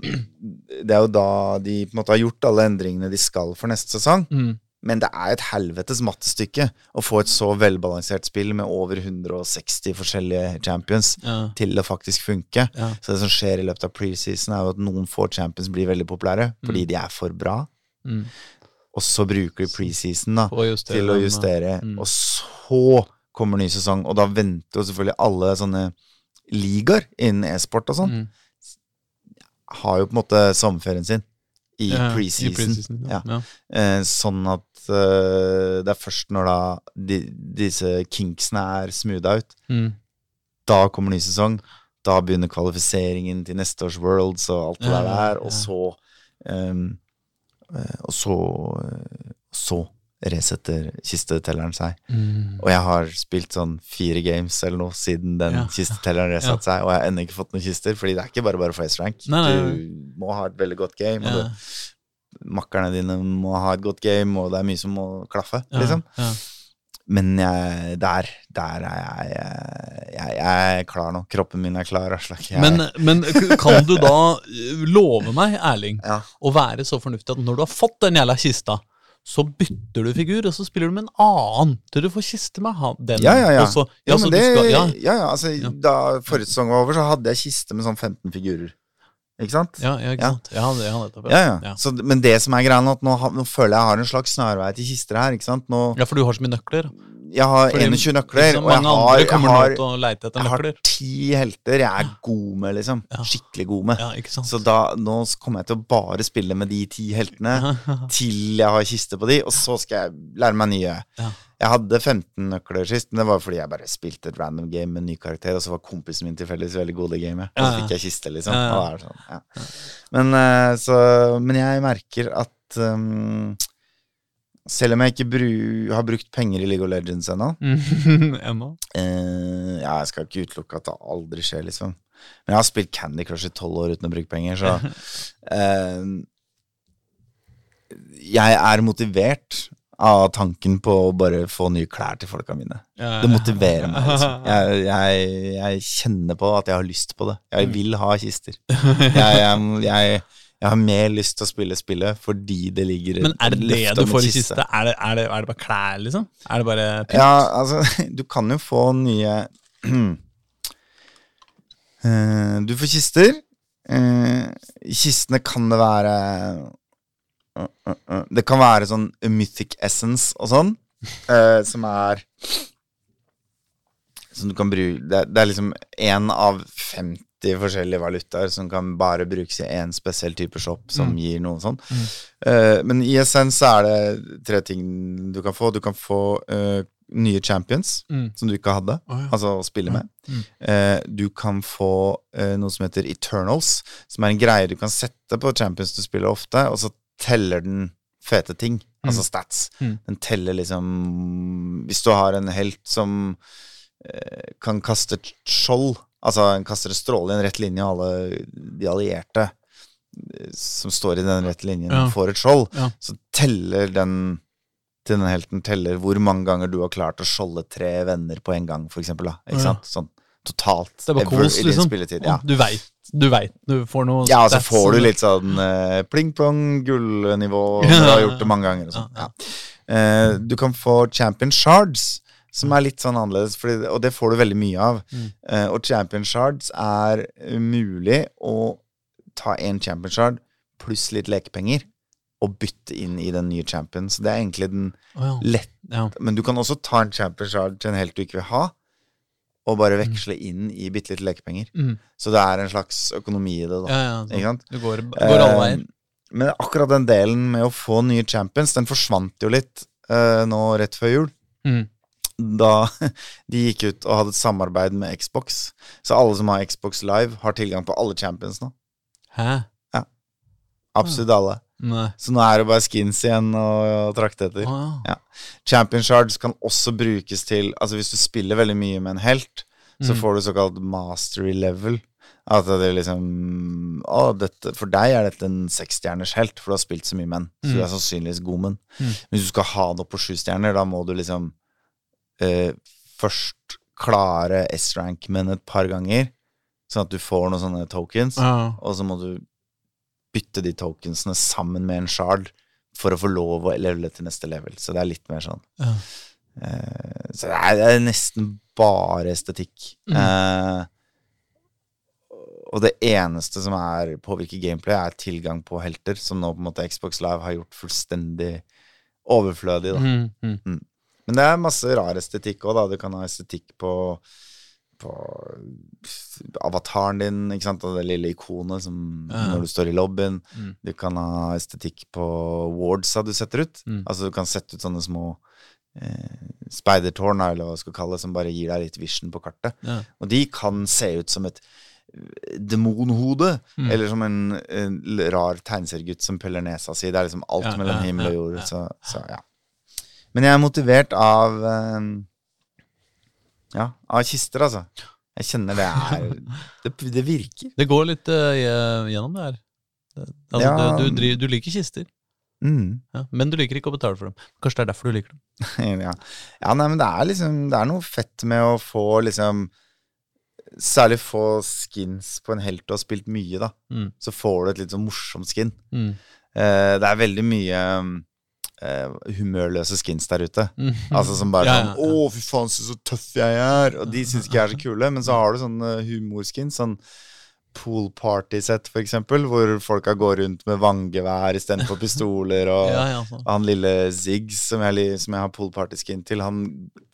Det er jo da de på en måte har gjort alle endringene de skal for neste sesong. Mm. Men det er et helvetes mattestykke å få et så velbalansert spill med over 160 forskjellige champions Ja. til å faktisk funke. Ja. Så det som skjer i løpet av preseason, er jo at noen få champions blir veldig populære fordi de er for bra. Mm. Og så bruker de preseason da, justere til å justere, Mm. og så kommer ny sesong. Og da venter jo selvfølgelig alle sånne ligaer innen e-sport og sånn, Mm. Har jo på en måte sommerferien sin i Ja, preseason. Pre ja. Ja. Eh, sånn at eh, det er først når da de, disse kinksene er smootha ut, Mm. da kommer ny sesong. Da begynner kvalifiseringen til neste års Worlds og alt det der der. Og så eh, Og så eh, Så resetter kistetelleren seg. Og jeg har spilt sånn fire games eller noe siden den Ja. kistetelleren resatte seg, og jeg har ennå ikke fått noen kister, fordi det er ikke bare bare for S-rank. Nei, nei, nei. Du må ha et veldig godt game, og Ja. du, makkerne dine må ha et godt game, og det er mye som må klaffe, Ja, liksom. ja. Men jeg, der, der er jeg, jeg, jeg er klar nå. Kroppen min er klar, Jeg- Men, men kan du da eh, love meg, Erling, Ja. å være så fornuftig at når du har fått den jævla kista, så bytter du figur, og så spiller du med en annen til du får kiste med han, den. Ja, ja, ja. Så, ja, Ja, det, skal, ja, ja, ja, altså, Da forrige sesong var over, så hadde jeg kiste med sånn 15 figurer. Ikke sant? ja, ikke sant? Det, nettopp. Ja, ja. Ja. Så, men det som er greia nå, nå, nå føler jeg jeg har en slags snarvei til kister her. ikke sant? Nå, ja, for du har så mye nøkler. Jeg har Fordi 21 nøkler, og jeg har, jeg har, jeg har ti helter jeg er god med, liksom. Skikkelig god med. Ja, ikke sant? Så da, nå kommer jeg til å bare spille med de ti heltene (laughs) til jeg har kiste på de, og så skal jeg lære meg nye. Jeg hadde 15 nøkler sist, men det var fordi jeg bare spilte et random game med en ny karakter, og så var kompisen min tilfeldigvis veldig god i gamet. Og så fikk jeg kiste, liksom. Sånn, ja. men, eh, så, men jeg merker at um, selv om jeg ikke bru, har brukt penger i League of Legends ennå (laughs) Ennå? eh, Ja, jeg skal ikke utelukke at det aldri skjer, liksom. Men jeg har spilt Candy Crush i tolv år uten å bruke penger, så (laughs) eh, Jeg er motivert av tanken på å bare få nye klær til folka mine. Ja, Det motiverer meg. Liksom. (laughs) Jeg, jeg, jeg kjenner på at jeg har lyst på det. Mm. Jeg vil ha kister. Jeg, jeg, jeg, har mer lyst til å spille spillet fordi det ligger Men er det det du får i kiste? Er det, er, det, er det bare klær, liksom? Er det bare pynt? Ja, altså, (laughs) du kan jo få nye (clears throat) Eh, Du får kister. Eh, I kistene kan det være uh, uh, uh, Det kan være sånn mythic essence og sånn, eh, som er Som du kan bruke Det, det er liksom én av 50 forskjellige valutaer som kan bare brukes i én spesiell type shop, som Mm. gir noe sånn. Uh, men i essens så er det tre ting du kan få. Du kan få uh, nye champions Mm. som du ikke hadde, oh, ja. altså å spille med. Mm. Eh, du kan få eh, noe som heter Eternals, som er en greie du kan sette på champions du spiller ofte, og så teller den fete ting, altså stats. Mm. Den teller liksom Hvis du har en helt som kan kaste et skjold, altså en kaster en stråle i en rett linje, og alle de allierte eh, som står i den rette linjen, Ja. får et skjold, Ja. så teller den til den helten teller hvor mange ganger du har klart å skjolde tre venner på en gang, for eksempel. Da. Ikke Ja. sant? Sånn totalt. Det er bare kos, liksom. Ja. Du veit. Du veit. Du får noe ja, og så altså får du litt sånn eh, pling-plong, gullnivå, (laughs) du har gjort det mange ganger. Og sånn. Ja. Eh, du kan få champion shards, som er litt sånn annerledes, fordi, og det får du veldig mye av. Mm. Uh, og champion shards er mulig å ta en champion shard pluss litt lekepenger og bytte inn i den nye champion. Så det er egentlig den oh, ja. lett Ja. Men du kan også ta en champion shard til en helt du ikke vil ha, og bare veksle inn i bitte litt lekepenger. Mm. Så det er en slags økonomi i det, da. ja, ja, Ikke sant? Du går, går alle veier. Uh, Men akkurat den delen med å få nye champions, den forsvant jo litt uh, nå rett før jul. Mm. Da (laughs) de gikk ut og hadde et samarbeid med Xbox. Så alle som har Xbox Live, har tilgang på alle champions nå. Hæ? Ja. Absolutt alle. Nei. Så nå er det bare skins igjen å, trakte etter. Wow. ja. Champion shards kan også brukes til Altså hvis du spiller veldig mye med en helt, så Mm. får du såkalt mastery level. At det er liksom Å, dette, for deg er dette en seksstjerners helt, for du har spilt så mye med den. Så du Mm. er sannsynligvis god med den. Mm. Hvis du skal ha noe opp på sju stjerner, da må du liksom eh, først klare S-rank Men et par ganger, sånn at du får noen sånne tokens, Ja. og så må du bytte de tokensene sammen med en shard for å få lov å levele til neste level. Så det er litt mer sånn. Ja. Eh, så det er, det er nesten bare estetikk. Mm. Eh, og det eneste som er påvirker gameplay, er tilgang på helter, som nå på en måte Xbox Live har gjort fullstendig overflødig. Da. Mm, mm. Men det er masse rar estetikk òg, da. Du kan ha estetikk på på avataren din, ikke sant, og det lille ikonet som Ja. når du står i lobbyen. Mm. Du kan ha estetikk på wardsa du setter ut. Mm. Altså du kan sette ut sånne små eh, speidertårn, eller hva du skal kalle det, som bare gir deg litt vision på kartet. Ja. Og de kan se ut som et eh, demonhode, Mm. eller som en, en rar tegneseriegutt som peller nesa si. Det er liksom alt Ja, mellom himmel og jord. Så, så ja. Men jeg er motivert av eh, Ja, av kister, altså. Jeg kjenner det er (laughs) Det, det virker. Det går litt uh, gjennom det her. Altså, Ja. du, du, du liker kister, Mm. ja. men du liker ikke å betale for dem. Kanskje det er derfor du liker dem. (laughs) ja. ja, nei, men det er liksom Det er noe fett med å få liksom Særlig få skins på en helt du har spilt mye, da. Mm. Så får du et litt sånn morsomt skin. Mm. Uh, det er veldig mye eh, humørløse skins der ute. Mm. Altså som bare Ja, sånn ja, sånn 'Å, fy faen, så, så tøff jeg er'. Og de syns ikke jeg er så kule. Men så har du sånne humorskins. Sånn pool party-sett, eksempel, hvor folka går rundt med vanngevær istedenfor pistoler. Og (laughs) Ja, ja, sånn. han lille Ziggs, som jeg, som jeg har pool party-skin til, han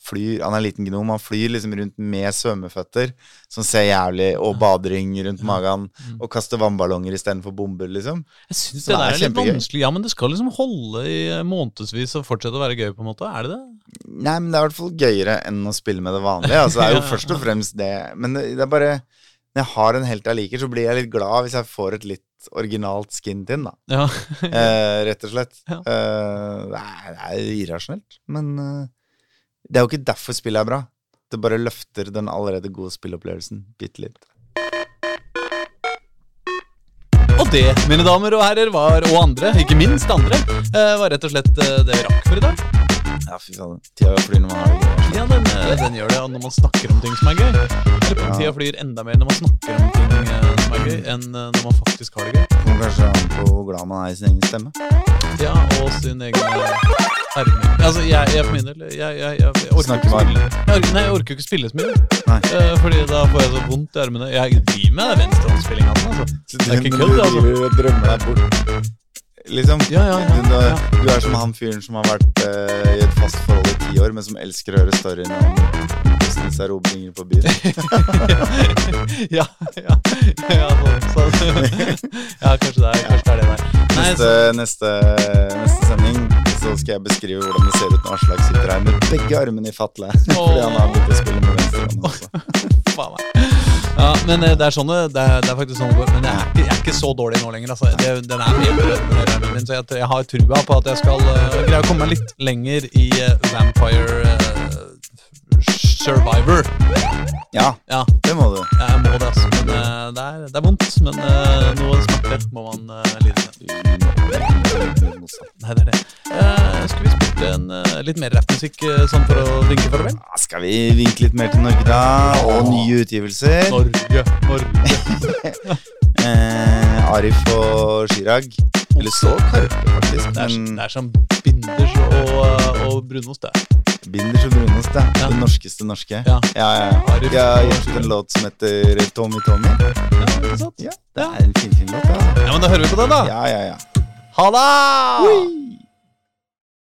flyr Han er en liten gnom. Han flyr liksom rundt med svømmeføtter, som ser jævlig Og badering rundt magen. Og kaster vannballonger istedenfor bomber, liksom. Jeg syns det det der er er litt vanskelig. Ja, men det skal liksom holde i eh, månedsvis og fortsette å være gøy, på en måte. Er det det? Nei, men det er i hvert fall gøyere enn å spille med det vanlige. Altså, det er jo (laughs) først og fremst det. Men det, det er bare Når jeg har en helt jeg liker, så blir jeg litt glad hvis jeg får et litt originalt skin til da. Ja. (laughs) Eh, rett og slett. Ja. Eh, det, er, det er irrasjonelt, men eh, det er jo ikke derfor spillet er bra. Det bare løfter den allerede gode spillopplevelsen bitte litt. Og det, mine damer og herrer, var, og andre, ikke minst andre, eh, var rett og slett eh, det vi rakk for i dag. Ja, fy faen. Tida flyr når man har det gøy. Ja, den, eh, den gjør det ja, når man snakker om ting som er gøy. Eller Ja. Tida flyr enda mer når man snakker om ting eh, som er gøy, enn eh, når man faktisk har det gøy. Kommer kanskje an på hvor glad man er i sin egen stemme. Ja, og sin egen erme. Altså, jeg, jeg for min del Jeg, jeg, jeg, jeg orker ikke spille. Jeg nei, jeg orker ikke spille så mye. Nei. Uh, fordi da får jeg så vondt i armene. Jeg driver med venstrehåndsspillinga. Altså. Det er ikke kødd, altså. Du drømmer deg bort. Liksom. Ja, ja, ja, du, er som han fyren som har vært uh, i et fast forhold i ti år, men som elsker å høre storyene om businesserobringer på byen. (laughs) ja, ja, ja, sånn, sånn. ja, kanskje det er, kanskje det er det der. Nei, Neste, neste, neste sending så skal jeg beskrive hvordan det ser ut når Aslak sitter her med begge armene i fatle. (laughs) Fordi han har begynt å spille med venstrehånden også. (laughs) faen meg. Ja, men eh, det er sånn det, er, det er faktisk sånn. Men jeg er ikke, jeg er ikke så dårlig nå lenger. Altså. Det, den er mye bedre enn min, så jeg, jeg har trua på at jeg skal uh, greie å komme meg litt lenger i uh, Vampire uh, Survivor. Ja, Ja, det må du. jeg må det, altså. Men uh, det, er, det er vondt. Men uh, noe smerte må man uh, lide med. Nei, det er det. Skal vi spille en litt mer rappmusikk sånn for å vinke farvel? Ja, Skal vi vinke litt mer til Norge, da? Og nye utgivelser. Norge, Norge. (laughs) Eh, Arif og Chirag. Eller så Karpe, faktisk. Det er, det er som binders og, og brunost, det. Binders og brunost, det. Ja. Det norskeste norske. Ja. ja, ja. Jeg har Chirag. en låt som heter Tommy Tommy. Ja, det er en finfin låt, ja. Ja, men da hører vi på den, da. Ja, ja, ja. Ha det!